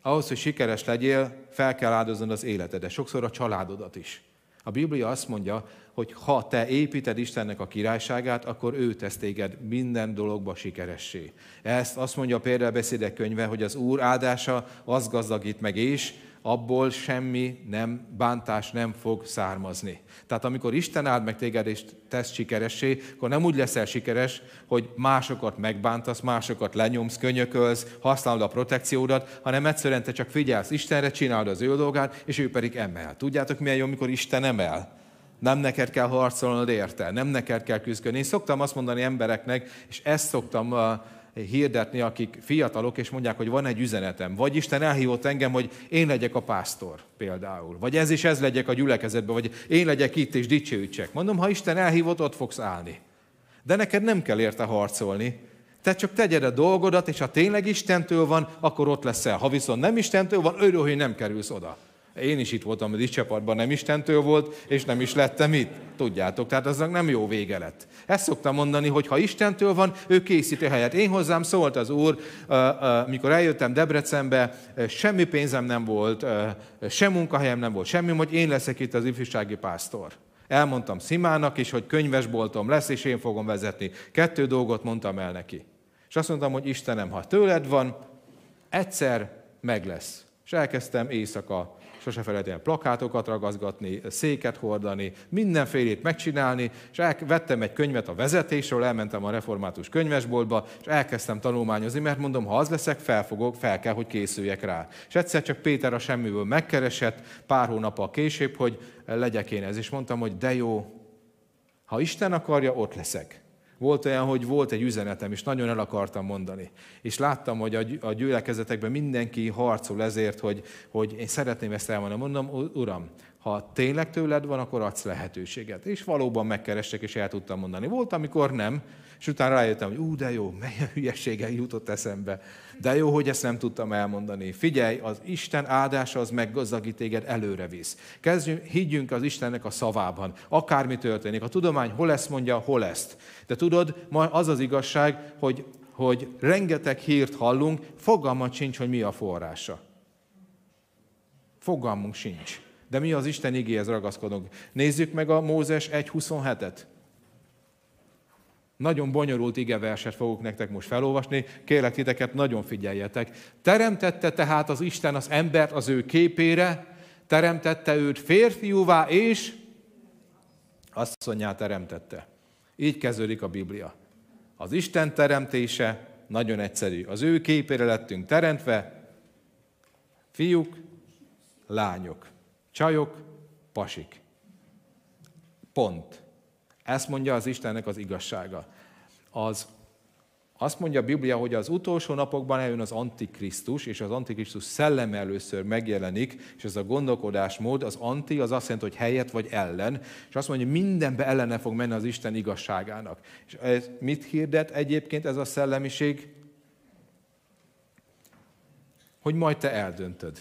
Ahhoz, hogy sikeres legyél, fel kell áldoznod az életedet, sokszor a családodat is. A Biblia azt mondja, hogy ha te építed Istennek a királyságát, akkor ő tesz téged minden dologba sikeressé. Ezt azt mondja a példabeszédek könyve, hogy az Úr áldása az gazdagít meg, és abból semmi nem, bántás nem fog származni. Tehát amikor Isten áld meg téged és tesz sikeressé, akkor nem úgy leszel sikeres, hogy másokat megbántasz, másokat lenyomsz, könyökölsz, használod a protekciódat, hanem egyszerűen te csak figyelsz Istenre, csinálod az ő dolgát, és ő pedig emel. Tudjátok milyen jó, amikor Isten emel? Nem neked kell harcolnod érte, nem neked kell küzdeni. Én szoktam azt mondani embereknek, és ezt szoktam uh, hirdetni, akik fiatalok, és mondják, hogy van egy üzenetem. Vagy Isten elhívott engem, hogy én legyek a pásztor például. Vagy ez is ez legyek a gyülekezetben, vagy én legyek itt és dicsőítsek. Mondom, ha Isten elhívott, ott fogsz állni. De neked nem kell érte harcolni. Te csak tegyed a dolgodat, és ha tényleg Istentől van, akkor ott leszel. Ha viszont nem Istentől van, örül, hogy nem kerülsz oda. Én is itt voltam a dicsapatban, nem Istentől volt, és nem is lettem itt. Tudjátok, tehát aznak nem jó vége lett. Ezt szoktam mondani, hogy ha Istentől van, ő készíti helyet. Én hozzám szólt az Úr, mikor eljöttem Debrecenbe, semmi pénzem nem volt, sem munkahelyem nem volt, semmi, hogy én leszek itt az ifjúsági pásztor. Elmondtam Szimának is, hogy könyvesboltom lesz, és én fogom vezetni. Kettő dolgot mondtam el neki. És azt mondtam, hogy Istenem, ha tőled van, egyszer meg lesz. És elkezdtem éjszaka sose felejtem plakátokat ragaszgatni, széket hordani, mindenfélét megcsinálni, és vettem egy könyvet a vezetésről, elmentem a református könyvesboltba, és elkezdtem tanulmányozni, mert mondom, ha az leszek, felfogok, fel kell, hogy készüljek rá. És egyszer csak Péter a semmiből megkeresett, pár hónappal később, hogy legyek én ez, és mondtam, hogy de jó, ha Isten akarja, ott leszek. Volt olyan, hogy volt egy üzenetem, és nagyon el akartam mondani. És láttam, hogy a gyülekezetekben mindenki harcol ezért, hogy, hogy én szeretném ezt elmondani. Mondom, Uram, ha tényleg tőled van, akkor adsz lehetőséget. És valóban megkerestek, és el tudtam mondani. Volt, amikor nem, és utána rájöttem, hogy ú, de jó, melyen hülyeséggel jutott eszembe. De jó, hogy ezt nem tudtam elmondani. Figyelj, az Isten áldása az meggazdagít téged, előre visz. Kezdjünk, higgyünk az Istennek a szavában. Akármi történik. A tudomány hol ezt mondja, hol ezt. De tudod, ma az az igazság, hogy, hogy rengeteg hírt hallunk, fogalmat sincs, hogy mi a forrása. Fogalmunk sincs. De mi az Isten igéhez ragaszkodunk. Nézzük meg a Mózes 1.27-et. Nagyon bonyolult igeverset fogok nektek most felolvasni, kérlek titeket, nagyon figyeljetek. Teremtette tehát az Isten az embert az ő képére, teremtette őt férfiúvá, és asszonyát teremtette. Így kezdődik a Biblia. Az Isten teremtése nagyon egyszerű. Az ő képére lettünk teremtve, fiúk, lányok, csajok, pasik. Pont. Ezt mondja az Istennek az igazsága. Az, azt mondja a Biblia, hogy az utolsó napokban eljön az Antikrisztus, és az Antikrisztus szelleme először megjelenik, és ez a gondolkodásmód, az anti, az azt jelenti, hogy helyet vagy ellen, és azt mondja, hogy mindenbe ellene fog menni az Isten igazságának. És ez mit hirdet egyébként ez a szellemiség? Hogy majd te eldöntöd.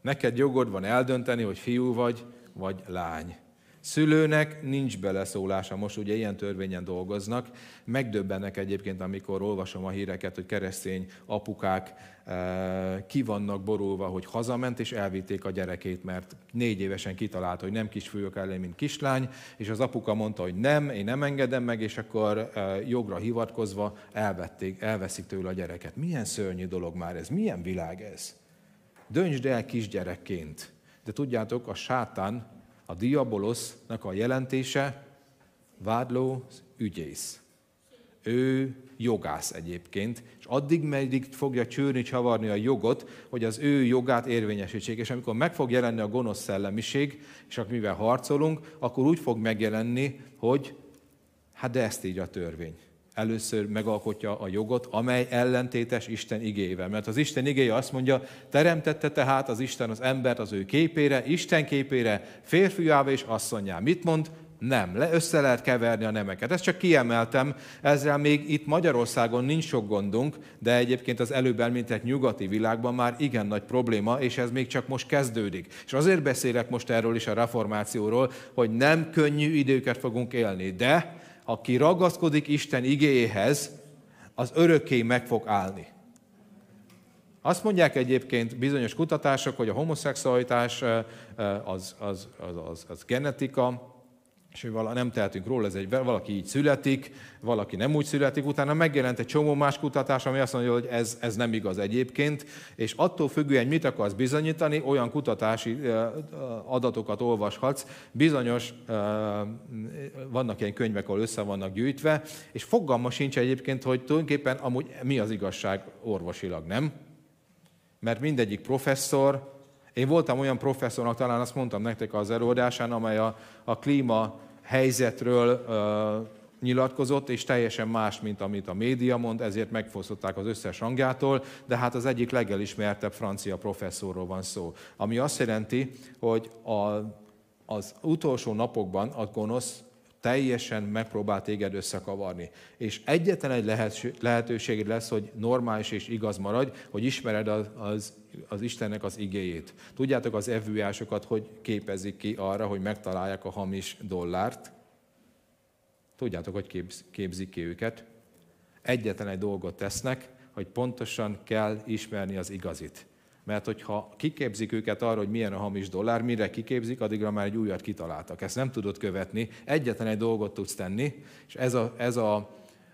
Neked jogod van eldönteni, hogy fiú vagy, vagy lány. Szülőnek nincs beleszólása, most ugye ilyen törvényen dolgoznak. Megdöbbennek egyébként, amikor olvasom a híreket, hogy keresztény apukák eh, ki vannak borulva, hogy hazament és elvitték a gyerekét, mert négy évesen kitalálta, hogy nem kisfiúk ellen, mint kislány, és az apuka mondta, hogy nem, én nem engedem meg, és akkor eh, jogra hivatkozva elvették, elveszik tőle a gyereket. Milyen szörnyű dolog már ez, milyen világ ez? Döntsd el kisgyerekként. De tudjátok, a sátán a diabolosznak a jelentése vádló ügyész. Ő jogász egyébként, és addig meddig fogja csőrni, csavarni a jogot, hogy az ő jogát érvényesítsék. És amikor meg fog jelenni a gonosz szellemiség, és mivel harcolunk, akkor úgy fog megjelenni, hogy hát de ezt így a törvény először megalkotja a jogot, amely ellentétes Isten igével. Mert az Isten igéje azt mondja, teremtette tehát az Isten az embert az ő képére, Isten képére, férfiába és asszonyá. Mit mond? Nem, le, össze lehet keverni a nemeket. Ezt csak kiemeltem, ezzel még itt Magyarországon nincs sok gondunk, de egyébként az előbb említett nyugati világban már igen nagy probléma, és ez még csak most kezdődik. És azért beszélek most erről is a reformációról, hogy nem könnyű időket fogunk élni, de aki ragaszkodik Isten igéhez, az örökké meg fog állni. Azt mondják egyébként bizonyos kutatások, hogy a homoszexualitás az, az, az, az, az genetika, és hogy vala, nem tehetünk róla, ez egy, valaki így születik, valaki nem úgy születik, utána megjelent egy csomó más kutatás, ami azt mondja, hogy ez, ez nem igaz egyébként, és attól függően mit akarsz bizonyítani, olyan kutatási adatokat olvashatsz, bizonyos, vannak ilyen könyvek, ahol össze vannak gyűjtve, és fogalma sincs egyébként, hogy tulajdonképpen amúgy mi az igazság orvosilag, nem? Mert mindegyik professzor, én voltam olyan professzornak, talán azt mondtam nektek az előadásán, amely a, a klíma helyzetről uh, nyilatkozott, és teljesen más, mint amit a média mond, ezért megfosztották az összes hangjától, de hát az egyik legelismertebb francia professzorról van szó. Ami azt jelenti, hogy a, az utolsó napokban a gonosz teljesen megpróbál téged összekavarni. És egyetlen egy lehetőséged lesz, hogy normális és igaz maradj, hogy ismered az, az, az Istennek az igéjét. Tudjátok az evőjásokat, hogy képezik ki arra, hogy megtalálják a hamis dollárt? Tudjátok, hogy képz, képzik ki őket? Egyetlen egy dolgot tesznek, hogy pontosan kell ismerni az igazit. Mert hogyha kiképzik őket arra, hogy milyen a hamis dollár, mire kiképzik, addigra már egy újat kitaláltak. Ezt nem tudod követni, egyetlen egy dolgot tudsz tenni, és ez a, ez a,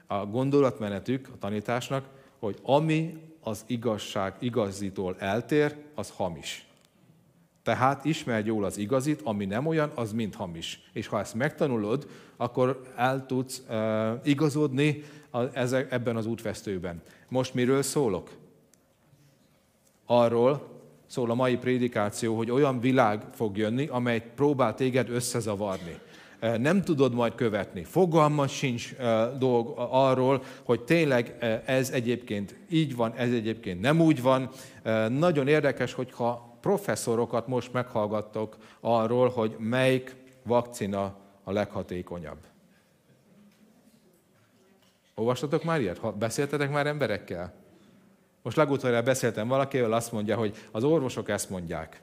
a gondolatmenetük a tanításnak, hogy ami az igazság igazítól eltér, az hamis. Tehát ismerd jól az igazit, ami nem olyan, az mind hamis. És ha ezt megtanulod, akkor el tudsz uh, igazodni a, ezek, ebben az útvesztőben. Most miről szólok? Arról szól a mai prédikáció, hogy olyan világ fog jönni, amely próbál téged összezavarni nem tudod majd követni. Fogalma sincs dolg arról, hogy tényleg ez egyébként így van, ez egyébként nem úgy van. Nagyon érdekes, hogyha professzorokat most meghallgattok arról, hogy melyik vakcina a leghatékonyabb. Olvastatok már ilyet? Beszéltetek már emberekkel? Most legutóbb beszéltem valakivel, azt mondja, hogy az orvosok ezt mondják,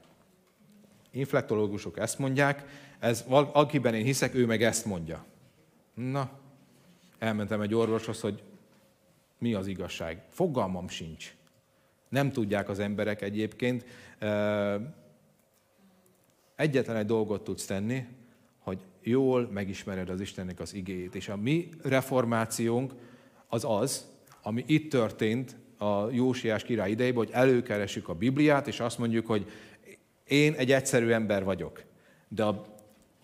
inflektológusok ezt mondják, ez, akiben én hiszek, ő meg ezt mondja. Na, elmentem egy orvoshoz, hogy mi az igazság. Fogalmam sincs. Nem tudják az emberek egyébként. Egyetlen egy dolgot tudsz tenni, hogy jól megismered az Istennek az igéjét. És a mi reformációnk az az, ami itt történt a Jósiás király idejében, hogy előkeresjük a Bibliát, és azt mondjuk, hogy én egy egyszerű ember vagyok. De a,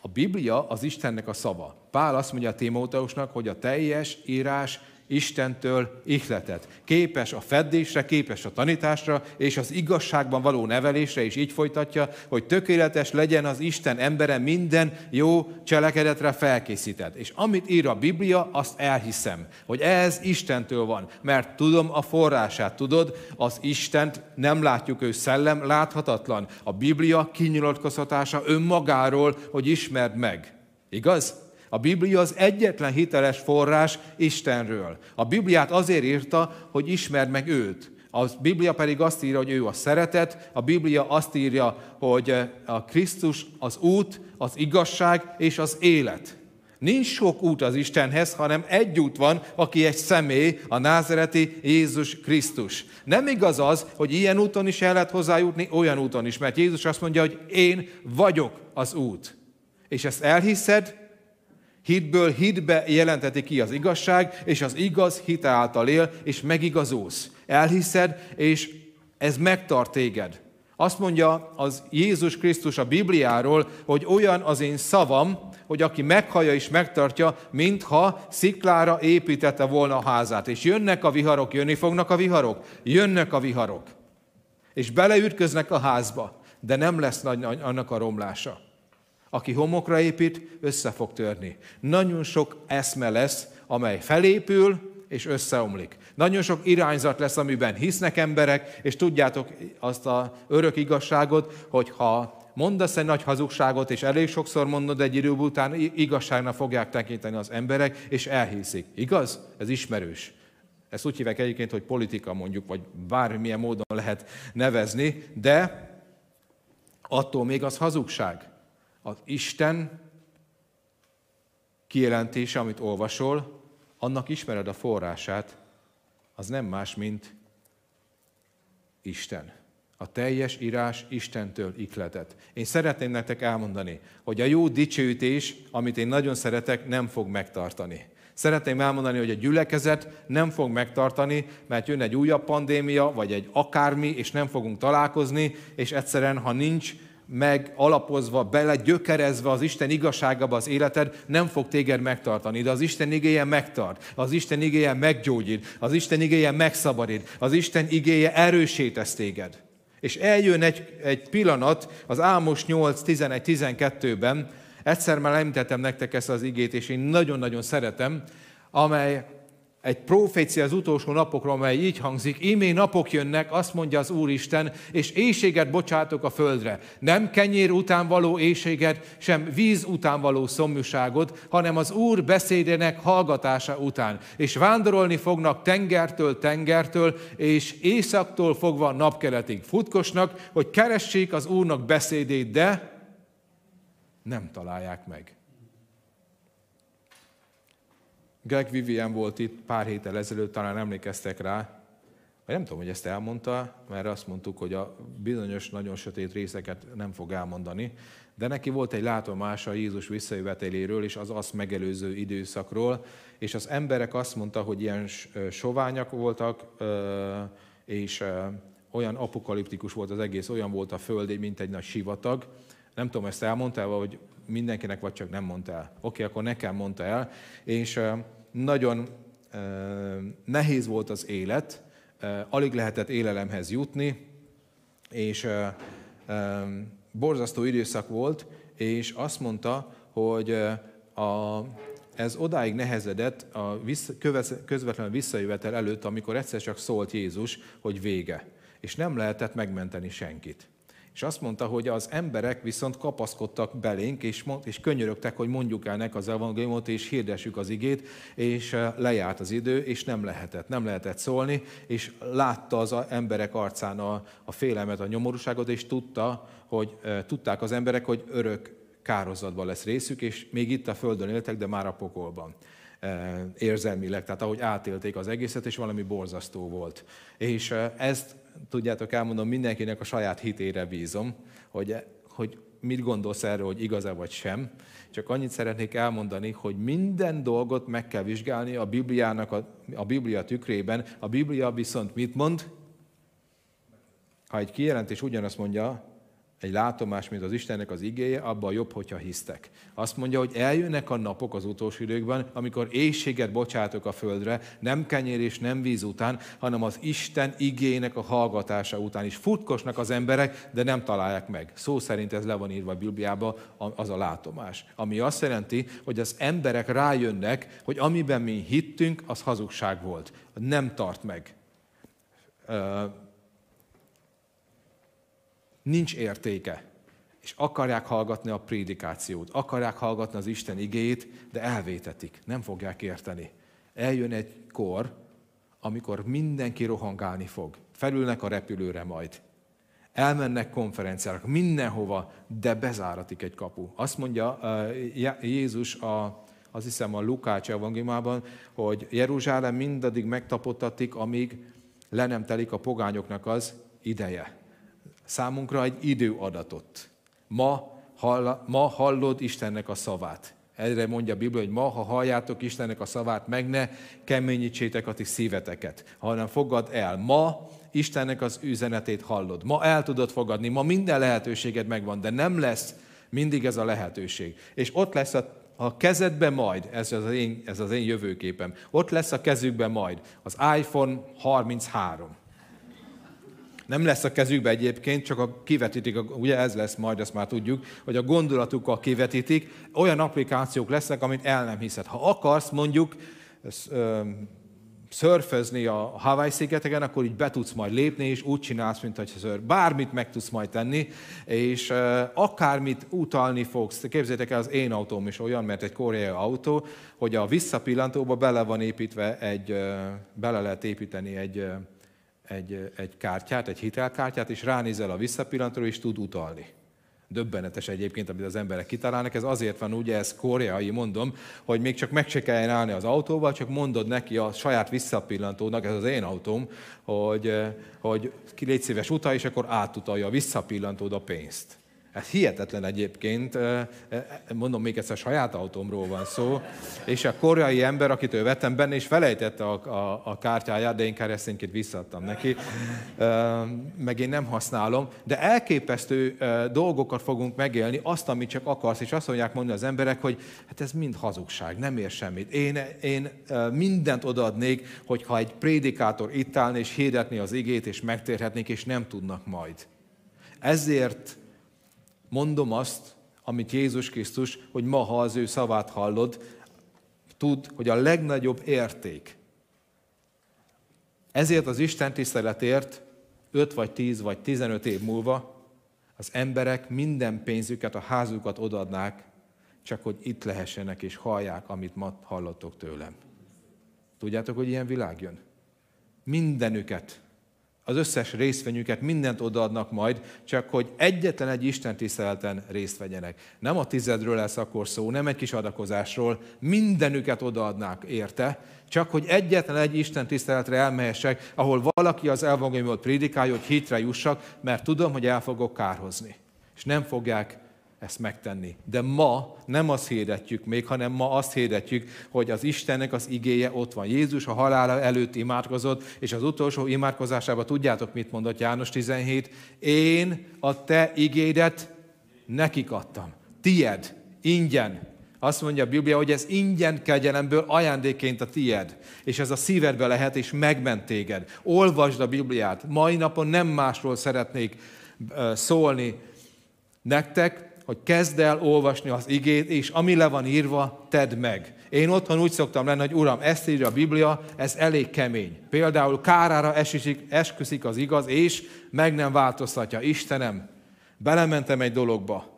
a Biblia az Istennek a szava. Pál azt mondja a Timóteusnak, hogy a teljes írás Istentől ihletet. Képes a feddésre, képes a tanításra, és az igazságban való nevelésre is így folytatja, hogy tökéletes legyen az Isten embere minden jó cselekedetre felkészített. És amit ír a Biblia, azt elhiszem, hogy ez Istentől van, mert tudom a forrását, tudod, az Istent nem látjuk, ő szellem láthatatlan. A Biblia kinyilatkoztatása önmagáról, hogy ismerd meg. Igaz? A Biblia az egyetlen hiteles forrás Istenről. A Bibliát azért írta, hogy ismerd meg őt. A Biblia pedig azt írja, hogy ő a szeretet, a Biblia azt írja, hogy a Krisztus az út, az igazság és az élet. Nincs sok út az Istenhez, hanem egy út van, aki egy személy, a názereti Jézus Krisztus. Nem igaz az, hogy ilyen úton is el lehet hozzájutni, olyan úton is, mert Jézus azt mondja, hogy én vagyok az út. És ezt elhiszed, Hitből hitbe jelenteti ki az igazság, és az igaz hite által él, és megigazulsz. Elhiszed, és ez megtart téged. Azt mondja az Jézus Krisztus a Bibliáról, hogy olyan az én szavam, hogy aki meghallja és megtartja, mintha sziklára építette volna a házát. És jönnek a viharok, jönni fognak a viharok, jönnek a viharok. És beleütköznek a házba, de nem lesz nagy annak a romlása. Aki homokra épít, össze fog törni. Nagyon sok eszme lesz, amely felépül és összeomlik. Nagyon sok irányzat lesz, amiben hisznek emberek, és tudjátok azt a örök igazságot, hogy ha mondasz egy nagy hazugságot, és elég sokszor mondod egy idő után, igazságnak fogják tekinteni az emberek, és elhiszik. Igaz? Ez ismerős. Ezt úgy hívják egyébként, hogy politika mondjuk, vagy bármilyen módon lehet nevezni, de attól még az hazugság. Az Isten kijelentése, amit olvasol, annak ismered a forrását, az nem más, mint Isten. A teljes írás Istentől ikletett. Én szeretném nektek elmondani, hogy a jó dicsőítés, amit én nagyon szeretek, nem fog megtartani. Szeretném elmondani, hogy a gyülekezet nem fog megtartani, mert jön egy újabb pandémia, vagy egy akármi, és nem fogunk találkozni, és egyszerűen, ha nincs meg alapozva, bele gyökerezve az Isten igazságába az életed, nem fog téged megtartani, de az Isten igéje megtart, az Isten igéje meggyógyít, az Isten igéje megszabadít, az Isten igéje erősítesz téged. És eljön egy, egy pillanat az Ámos 8, 11, 12-ben, egyszer már említettem nektek ezt az igét, és én nagyon-nagyon szeretem, amely egy profécia az utolsó napokról, amely így hangzik, ímé napok jönnek, azt mondja az Úristen, és éjséget bocsátok a földre. Nem kenyér után való éjséget, sem víz után való szomjúságot, hanem az Úr beszédének hallgatása után. És vándorolni fognak tengertől tengertől, és északtól fogva napkeletig futkosnak, hogy keressék az Úrnak beszédét, de nem találják meg. Greg Vivian volt itt pár héttel ezelőtt, talán emlékeztek rá, vagy nem tudom, hogy ezt elmondta, mert azt mondtuk, hogy a bizonyos, nagyon sötét részeket nem fog elmondani, de neki volt egy látomása Jézus visszajöveteléről és az azt megelőző időszakról, és az emberek azt mondta, hogy ilyen soványak voltak, és olyan apokaliptikus volt az egész, olyan volt a föld, mint egy nagy sivatag. Nem tudom, ezt elmondta el, vagy mindenkinek, vagy csak nem mondta el. Oké, okay, akkor nekem mondta el. És nagyon nehéz volt az élet, alig lehetett élelemhez jutni, és borzasztó időszak volt, és azt mondta, hogy a, ez odáig nehezedett a vissza, közvetlen visszajövetel előtt, amikor egyszer csak szólt Jézus, hogy vége. És nem lehetett megmenteni senkit. És azt mondta, hogy az emberek viszont kapaszkodtak belénk, és, és könyörögtek, hogy mondjuk el nek az evangéliumot, és hirdessük az igét, és eh, lejárt az idő, és nem lehetett, nem lehetett szólni, és látta az emberek arcán a, a félelmet, a nyomorúságot, és tudta, hogy e, tudták az emberek, hogy örök kározatban lesz részük, és még itt a Földön éltek, de már a pokolban e, érzelmileg, tehát ahogy átélték az egészet, és valami borzasztó volt. És ezt tudjátok, elmondom, mindenkinek a saját hitére bízom, hogy, hogy mit gondolsz erről, hogy igaz-e vagy sem. Csak annyit szeretnék elmondani, hogy minden dolgot meg kell vizsgálni a Bibliának, a, a Biblia tükrében. A Biblia viszont mit mond? Ha egy kijelentés ugyanazt mondja, egy látomás, mint az Istennek az igéje, abban jobb, hogyha hisztek. Azt mondja, hogy eljönnek a napok az utolsó időkben, amikor éjséget bocsátok a földre, nem kenyér és nem víz után, hanem az Isten igének a hallgatása után is. Futkosnak az emberek, de nem találják meg. Szó szerint ez le van írva a Bibliába, az a látomás. Ami azt jelenti, hogy az emberek rájönnek, hogy amiben mi hittünk, az hazugság volt. Nem tart meg nincs értéke. És akarják hallgatni a prédikációt, akarják hallgatni az Isten igét, de elvétetik, nem fogják érteni. Eljön egy kor, amikor mindenki rohangálni fog. Felülnek a repülőre majd. Elmennek konferenciára, mindenhova, de bezáratik egy kapu. Azt mondja Jézus a, azt hiszem a Lukács evangéliumában, hogy Jeruzsálem mindaddig megtapottatik, amíg le nem telik a pogányoknak az ideje számunkra egy időadatot. Ma, hall, ma hallod Istennek a szavát. Erre mondja a Biblia, hogy ma, ha halljátok Istennek a szavát, meg ne keményítsétek a ti szíveteket, hanem fogad el. Ma Istennek az üzenetét hallod. Ma el tudod fogadni, ma minden lehetőséged megvan, de nem lesz mindig ez a lehetőség. És ott lesz a, a kezedben majd, ez az, én, ez az én jövőképem, ott lesz a kezükben majd az iPhone 33 nem lesz a kezükbe egyébként, csak a kivetítik, ugye ez lesz majd, ezt már tudjuk, hogy a gondolatukkal kivetítik, olyan applikációk lesznek, amit el nem hiszed. Ha akarsz mondjuk szörfözni a Hawaii szigeteken, akkor így be tudsz majd lépni, és úgy csinálsz, mint hogy ször. Bármit meg tudsz majd tenni, és akármit utalni fogsz. Képzeljétek el, az én autóm is olyan, mert egy koreai autó, hogy a visszapillantóba bele van építve egy, bele lehet építeni egy egy, egy kártyát, egy hitelkártyát, és ránézel a visszapillantóra, és tud utalni. Döbbenetes egyébként, amit az emberek kitalálnak. Ez azért van, ugye ez koreai, mondom, hogy még csak meg se kelljen állni az autóval, csak mondod neki a saját visszapillantónak, ez az én autóm, hogy, hogy légy szíves utal, és akkor átutalja a visszapillantód a pénzt. Ez hihetetlen egyébként, mondom még egyszer, saját autómról van szó, és a koreai ember, akit ő vettem benne, és felejtette a, a, a kártyáját, de én keresztényként visszaadtam neki, meg én nem használom, de elképesztő dolgokat fogunk megélni, azt, amit csak akarsz, és azt mondják mondani az emberek, hogy hát ez mind hazugság, nem ér semmit. Én, én mindent odaadnék, hogyha egy prédikátor itt állna és hirdetni az igét, és megtérhetnék, és nem tudnak majd. Ezért mondom azt, amit Jézus Krisztus, hogy ma, ha az ő szavát hallod, tud, hogy a legnagyobb érték. Ezért az Isten tiszteletért 5 vagy 10 vagy 15 év múlva az emberek minden pénzüket, a házukat odadnák, csak hogy itt lehessenek és hallják, amit ma hallottok tőlem. Tudjátok, hogy ilyen világ jön? Mindenüket az összes részvényüket, mindent odaadnak majd, csak hogy egyetlen egy Isten tiszteleten részt vegyenek. Nem a tizedről lesz akkor szó, nem egy kis adakozásról, mindenüket odaadnák érte, csak hogy egyetlen egy Isten tiszteletre elmehessek, ahol valaki az elvangéliumot prédikálja, hogy hitre jussak, mert tudom, hogy el fogok kárhozni. És nem fogják ezt megtenni. De ma nem azt hirdetjük még, hanem ma azt hirdetjük, hogy az Istennek az igéje ott van. Jézus a halála előtt imádkozott, és az utolsó imádkozásában tudjátok, mit mondott János 17? Én a te igédet nekik adtam. Tied, ingyen. Azt mondja a Biblia, hogy ez ingyen kegyelemből ajándéként a tied, és ez a szívedbe lehet, és megment téged. Olvasd a Bibliát. Mai napon nem másról szeretnék szólni nektek, hogy kezd el olvasni az igét, és ami le van írva, tedd meg. Én otthon úgy szoktam lenni, hogy Uram, ezt írja a Biblia, ez elég kemény. Például kárára esik, esküszik az igaz, és meg nem változtatja. Istenem, belementem egy dologba.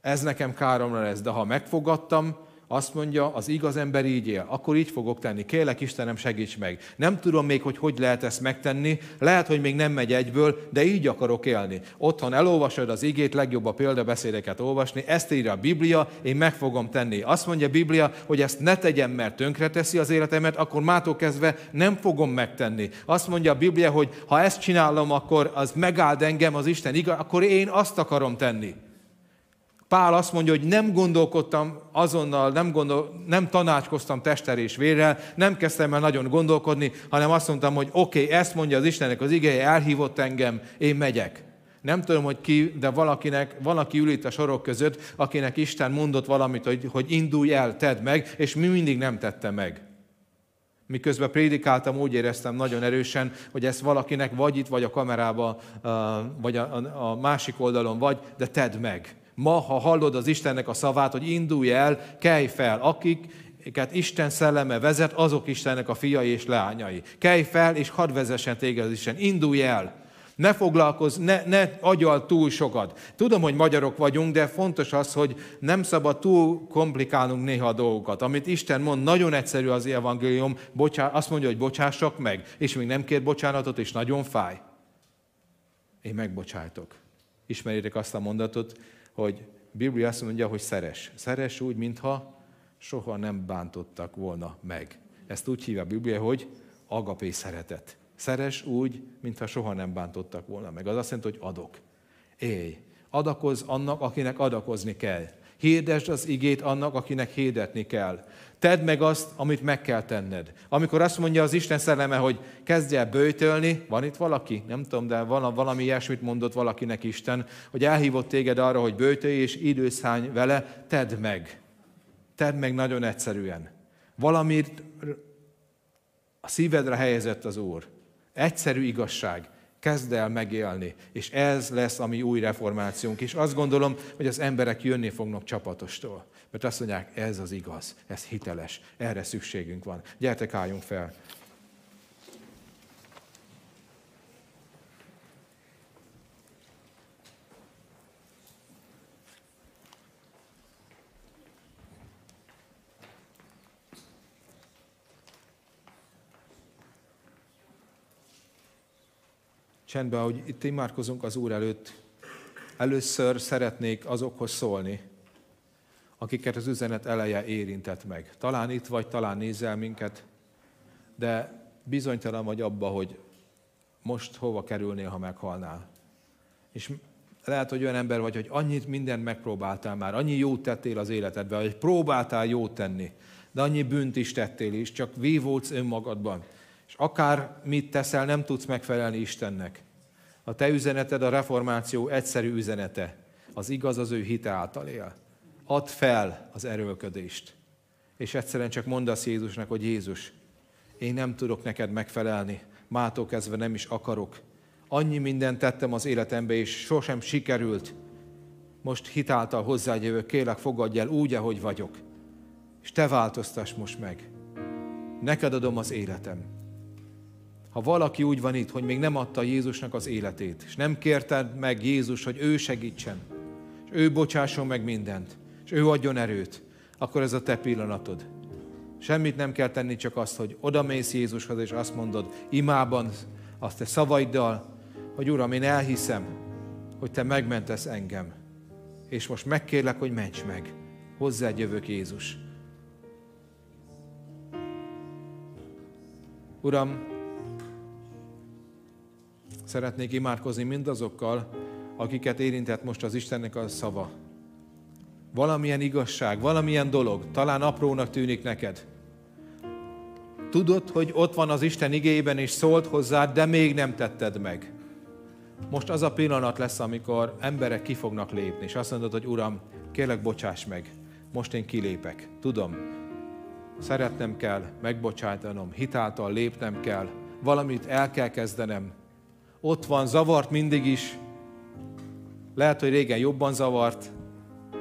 Ez nekem káromra lesz, de ha megfogadtam, azt mondja, az igaz ember így él, akkor így fogok tenni. Kélek Istenem, segíts meg. Nem tudom még, hogy hogy lehet ezt megtenni, lehet, hogy még nem megy egyből, de így akarok élni. Otthon elolvasod az igét, legjobb a példabeszédeket olvasni, ezt írja a Biblia, én meg fogom tenni. Azt mondja a Biblia, hogy ezt ne tegyem, mert tönkreteszi az életemet, akkor mától kezdve nem fogom megtenni. Azt mondja a Biblia, hogy ha ezt csinálom, akkor az megáld engem az Isten igaz, akkor én azt akarom tenni. Pál azt mondja, hogy nem gondolkodtam azonnal, nem, gondol, nem tanácskoztam tester és vérrel, nem kezdtem el nagyon gondolkodni, hanem azt mondtam, hogy oké, okay, ezt mondja az Istennek az igéje, elhívott engem, én megyek. Nem tudom, hogy ki, de valakinek, valaki ül itt a sorok között, akinek Isten mondott valamit, hogy, hogy indulj el, tedd meg, és mi mindig nem tette meg. Miközben prédikáltam, úgy éreztem nagyon erősen, hogy ezt valakinek vagy itt, vagy a kamerába, vagy a, a másik oldalon vagy, de tedd meg. Ma, ha hallod az Istennek a szavát, hogy indulj el, kelj fel, akiket Isten szelleme vezet, azok Istennek a fiai és leányai. Kelj fel, és hadd vezessen téged az Isten. Indulj el! Ne foglalkozz, ne, ne agyal túl sokat. Tudom, hogy magyarok vagyunk, de fontos az, hogy nem szabad túl komplikálnunk néha a dolgokat. Amit Isten mond, nagyon egyszerű az evangélium, bocsá, azt mondja, hogy bocsássak meg, és még nem kér bocsánatot, és nagyon fáj. Én megbocsájtok. Ismeritek azt a mondatot, hogy Biblia azt mondja, hogy szeres. Szeres úgy, mintha soha nem bántottak volna meg. Ezt úgy hívja a Biblia, hogy agapé szeretet. Szeres úgy, mintha soha nem bántottak volna meg. Az azt jelenti, hogy adok. Élj. Adakozz annak, akinek adakozni kell. Hirdesd az igét annak, akinek hirdetni kell. Tedd meg azt, amit meg kell tenned. Amikor azt mondja az Isten szelleme, hogy kezdj el bőtölni, van itt valaki? Nem tudom, de valami ilyesmit mondott valakinek Isten, hogy elhívott téged arra, hogy bőtölj és időszány vele, tedd meg. Tedd meg nagyon egyszerűen. Valamit a szívedre helyezett az Úr. Egyszerű igazság kezd el megélni. És ez lesz a mi új reformációnk. És azt gondolom, hogy az emberek jönni fognak csapatostól. Mert azt mondják, ez az igaz, ez hiteles, erre szükségünk van. Gyertek, álljunk fel. Csendben, ahogy itt imádkozunk az Úr előtt, először szeretnék azokhoz szólni, akiket az üzenet eleje érintett meg. Talán itt vagy, talán nézel minket, de bizonytalan vagy abba, hogy most hova kerülnél, ha meghalnál. És lehet, hogy olyan ember vagy, hogy annyit mindent megpróbáltál már, annyi jót tettél az életedben, hogy próbáltál jót tenni, de annyi bűnt is tettél is, csak vívódsz önmagadban. És akár mit teszel, nem tudsz megfelelni Istennek. A te üzeneted a reformáció egyszerű üzenete. Az igaz az ő hite által él. Add fel az erőlködést. És egyszerűen csak mondasz Jézusnak, hogy Jézus, én nem tudok neked megfelelni, mától kezdve nem is akarok. Annyi mindent tettem az életembe, és sosem sikerült. Most hitáltal hozzád jövök, kélek fogadj el úgy, ahogy vagyok. És te változtass most meg. Neked adom az életem ha valaki úgy van itt, hogy még nem adta Jézusnak az életét, és nem kérted meg Jézus, hogy ő segítsen, és ő bocsásson meg mindent, és ő adjon erőt, akkor ez a te pillanatod. Semmit nem kell tenni, csak azt, hogy odamész Jézushoz, és azt mondod imában, azt te szavaiddal, hogy Uram, én elhiszem, hogy te megmentesz engem. És most megkérlek, hogy ments meg. Hozzád jövök, Jézus. Uram, Szeretnék imádkozni mindazokkal, akiket érintett most az Istennek a szava. Valamilyen igazság, valamilyen dolog, talán aprónak tűnik neked. Tudod, hogy ott van az Isten igében, és szólt hozzád, de még nem tetted meg. Most az a pillanat lesz, amikor emberek ki fognak lépni, és azt mondod, hogy Uram, kérlek, bocsáss meg, most én kilépek. Tudom, szeretnem kell, megbocsájtanom, hitáltal lépnem kell, valamit el kell kezdenem. Ott van, zavart mindig is. Lehet, hogy régen jobban zavart,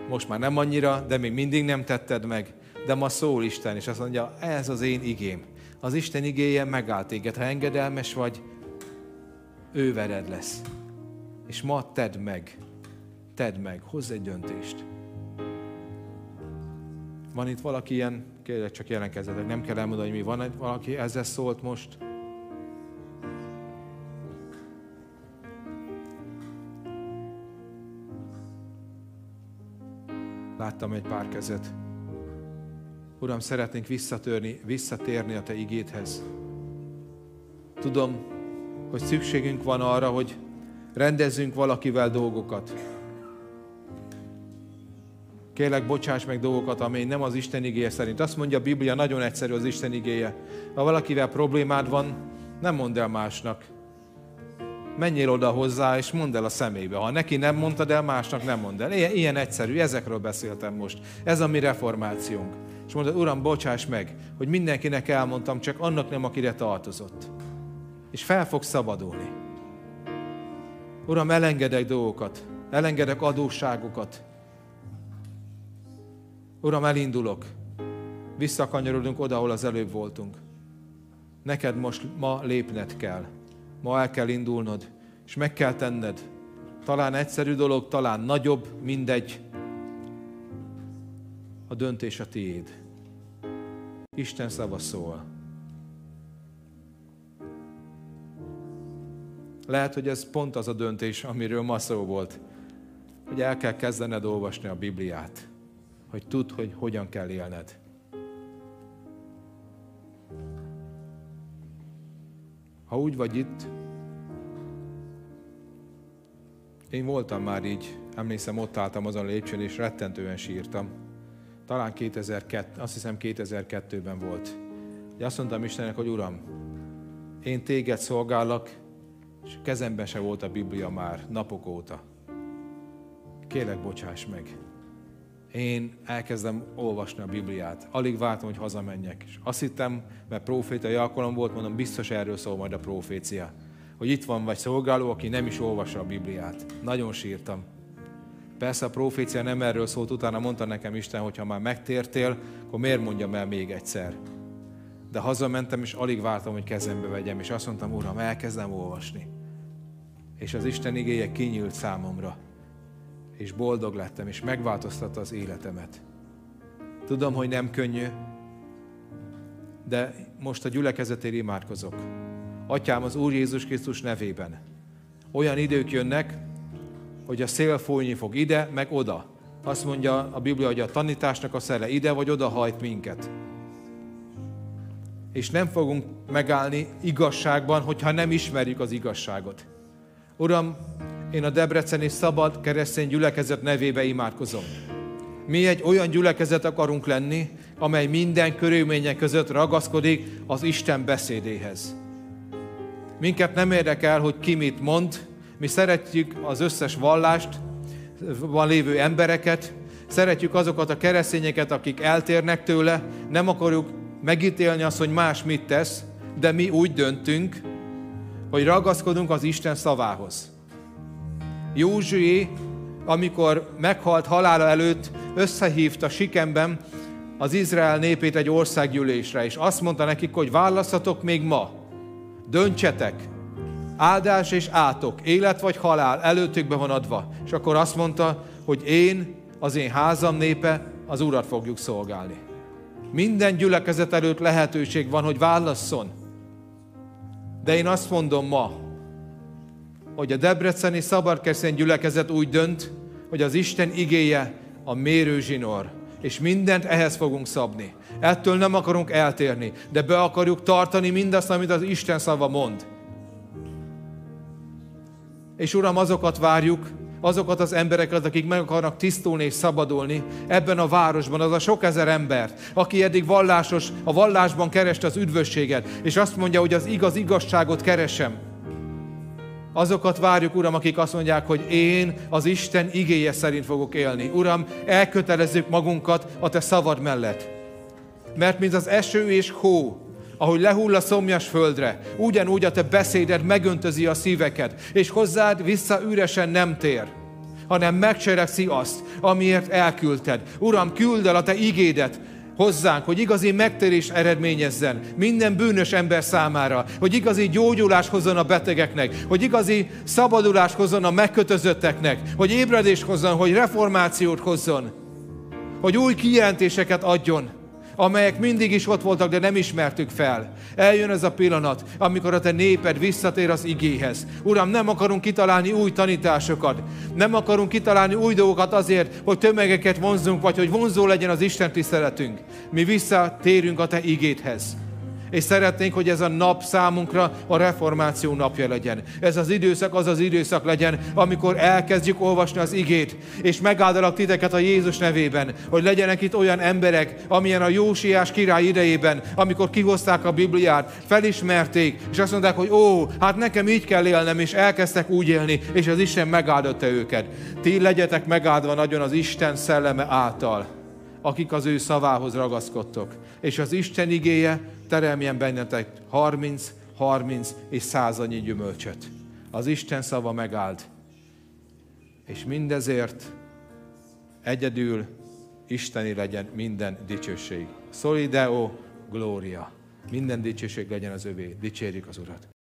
most már nem annyira, de még mindig nem tetted meg. De ma szól Isten, és azt mondja, ez az én igém. Az Isten igéje megállt téged. Ha engedelmes vagy, ő vered lesz. És ma tedd meg, tedd meg, hozz egy döntést. Van itt valaki ilyen, kérlek csak jelenkezzetek, nem kell elmondani, hogy mi van, valaki ezzel szólt most. Láttam egy pár kezet. Uram, szeretnénk visszatörni, visszatérni a Te igéthez. Tudom, hogy szükségünk van arra, hogy rendezzünk valakivel dolgokat. Kérlek, bocsáss meg dolgokat, amely nem az Isten igéje szerint. Azt mondja a Biblia, nagyon egyszerű az Isten igéje. Ha valakivel problémád van, nem mondd el másnak. Menjél oda hozzá, és mondd el a szemébe. Ha neki nem mondtad el, másnak nem mondd el. Ilyen, ilyen egyszerű, ezekről beszéltem most. Ez a mi reformációnk. És mondod, Uram, bocsáss meg, hogy mindenkinek elmondtam, csak annak nem, akire tartozott. És fel fog szabadulni. Uram, elengedek dolgokat, elengedek adósságokat. Uram, elindulok. Visszakanyarodunk oda, ahol az előbb voltunk. Neked most ma lépned kell. Ma el kell indulnod, és meg kell tenned. Talán egyszerű dolog, talán nagyobb, mindegy. A döntés a tiéd. Isten szava szól. Lehet, hogy ez pont az a döntés, amiről ma szó volt, hogy el kell kezdened olvasni a Bibliát, hogy tudd, hogy hogyan kell élned. Ha úgy vagy itt, én voltam már így, emlékszem, ott álltam azon a lépcsőn, és rettentően sírtam. Talán 2002, azt hiszem 2002-ben volt. Ugye azt mondtam Istennek, hogy Uram, én téged szolgállak, és kezemben se volt a Biblia már napok óta. Kélek, bocsáss meg. Én elkezdem olvasni a Bibliát. Alig vártam, hogy hazamenjek. És azt hittem, mert profétai alkalom volt, mondom, biztos erről szól majd a profécia. Hogy itt van vagy szolgáló, aki nem is olvassa a Bibliát. Nagyon sírtam. Persze a profécia nem erről szólt, utána mondta nekem Isten, hogy ha már megtértél, akkor miért mondjam el még egyszer. De hazamentem, és alig vártam, hogy kezembe vegyem, és azt mondtam, Uram, elkezdem olvasni. És az Isten igéje kinyílt számomra. És boldog lettem, és megváltoztatta az életemet. Tudom, hogy nem könnyű, de most a gyülekezetért imádkozok. Atyám, az Úr Jézus Krisztus nevében. Olyan idők jönnek, hogy a szél fújni fog ide, meg oda. Azt mondja a Biblia, hogy a tanításnak a szele ide vagy oda hajt minket. És nem fogunk megállni igazságban, hogyha nem ismerjük az igazságot. Uram, én a Debreceni Szabad Keresztény Gyülekezet nevébe imádkozom. Mi egy olyan gyülekezet akarunk lenni, amely minden körülmények között ragaszkodik az Isten beszédéhez. Minket nem érdekel, hogy ki mit mond, mi szeretjük az összes vallást, van lévő embereket, szeretjük azokat a keresztényeket, akik eltérnek tőle, nem akarjuk megítélni azt, hogy más mit tesz, de mi úgy döntünk, hogy ragaszkodunk az Isten szavához. Józsué, amikor meghalt halála előtt, összehívta Sikemben az Izrael népét egy országgyűlésre, és azt mondta nekik, hogy választhatok még ma, döntsetek, áldás és átok, élet vagy halál előttükbe van adva. És akkor azt mondta, hogy én, az én házam népe, az Urat fogjuk szolgálni. Minden gyülekezet előtt lehetőség van, hogy válasszon. De én azt mondom ma, hogy a Debreceni Szabadkerszen gyülekezet úgy dönt, hogy az Isten igéje a mérőzsinor, és mindent ehhez fogunk szabni. Ettől nem akarunk eltérni, de be akarjuk tartani mindazt, amit az Isten szava mond. És Uram, azokat várjuk, azokat az embereket, akik meg akarnak tisztulni és szabadulni ebben a városban, az a sok ezer embert, aki eddig vallásos, a vallásban kereste az üdvösséget, és azt mondja, hogy az igaz igazságot keresem. Azokat várjuk, Uram, akik azt mondják, hogy én az Isten igéje szerint fogok élni. Uram, elkötelezzük magunkat a Te szavad mellett. Mert mint az eső és hó, ahogy lehull a szomjas földre, ugyanúgy a te beszéded megöntözi a szíveket, és hozzád vissza üresen nem tér, hanem megcserekszi azt, amiért elküldted. Uram, küld el a te igédet, hozzánk, hogy igazi megtérés eredményezzen minden bűnös ember számára, hogy igazi gyógyulás hozzon a betegeknek, hogy igazi szabadulás hozzon a megkötözötteknek, hogy ébredés hozzon, hogy reformációt hozzon, hogy új kijelentéseket adjon amelyek mindig is ott voltak, de nem ismertük fel. Eljön ez a pillanat, amikor a te néped visszatér az igéhez. Uram, nem akarunk kitalálni új tanításokat, nem akarunk kitalálni új dolgokat azért, hogy tömegeket vonzunk, vagy hogy vonzó legyen az Isten tiszteletünk. Mi visszatérünk a te igéthez és szeretnénk, hogy ez a nap számunkra a reformáció napja legyen. Ez az időszak az az időszak legyen, amikor elkezdjük olvasni az igét, és megáldalak titeket a Jézus nevében, hogy legyenek itt olyan emberek, amilyen a Jósiás király idejében, amikor kihozták a Bibliát, felismerték, és azt mondták, hogy ó, hát nekem így kell élnem, és elkezdtek úgy élni, és az Isten megáldotta őket. Ti legyetek megáldva nagyon az Isten szelleme által akik az ő szavához ragaszkodtok. És az Isten igéje teremjen bennetek 30, 30 és százannyi gyümölcsöt. Az Isten szava megáld. És mindezért egyedül Isteni legyen minden dicsőség. Solideo gloria. Minden dicsőség legyen az övé. Dicsérjük az Urat.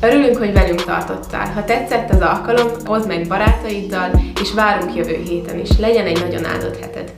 Örülünk, hogy velünk tartottál. Ha tetszett az alkalom, oszd meg barátaiddal, és várunk jövő héten is. Legyen egy nagyon áldott heted!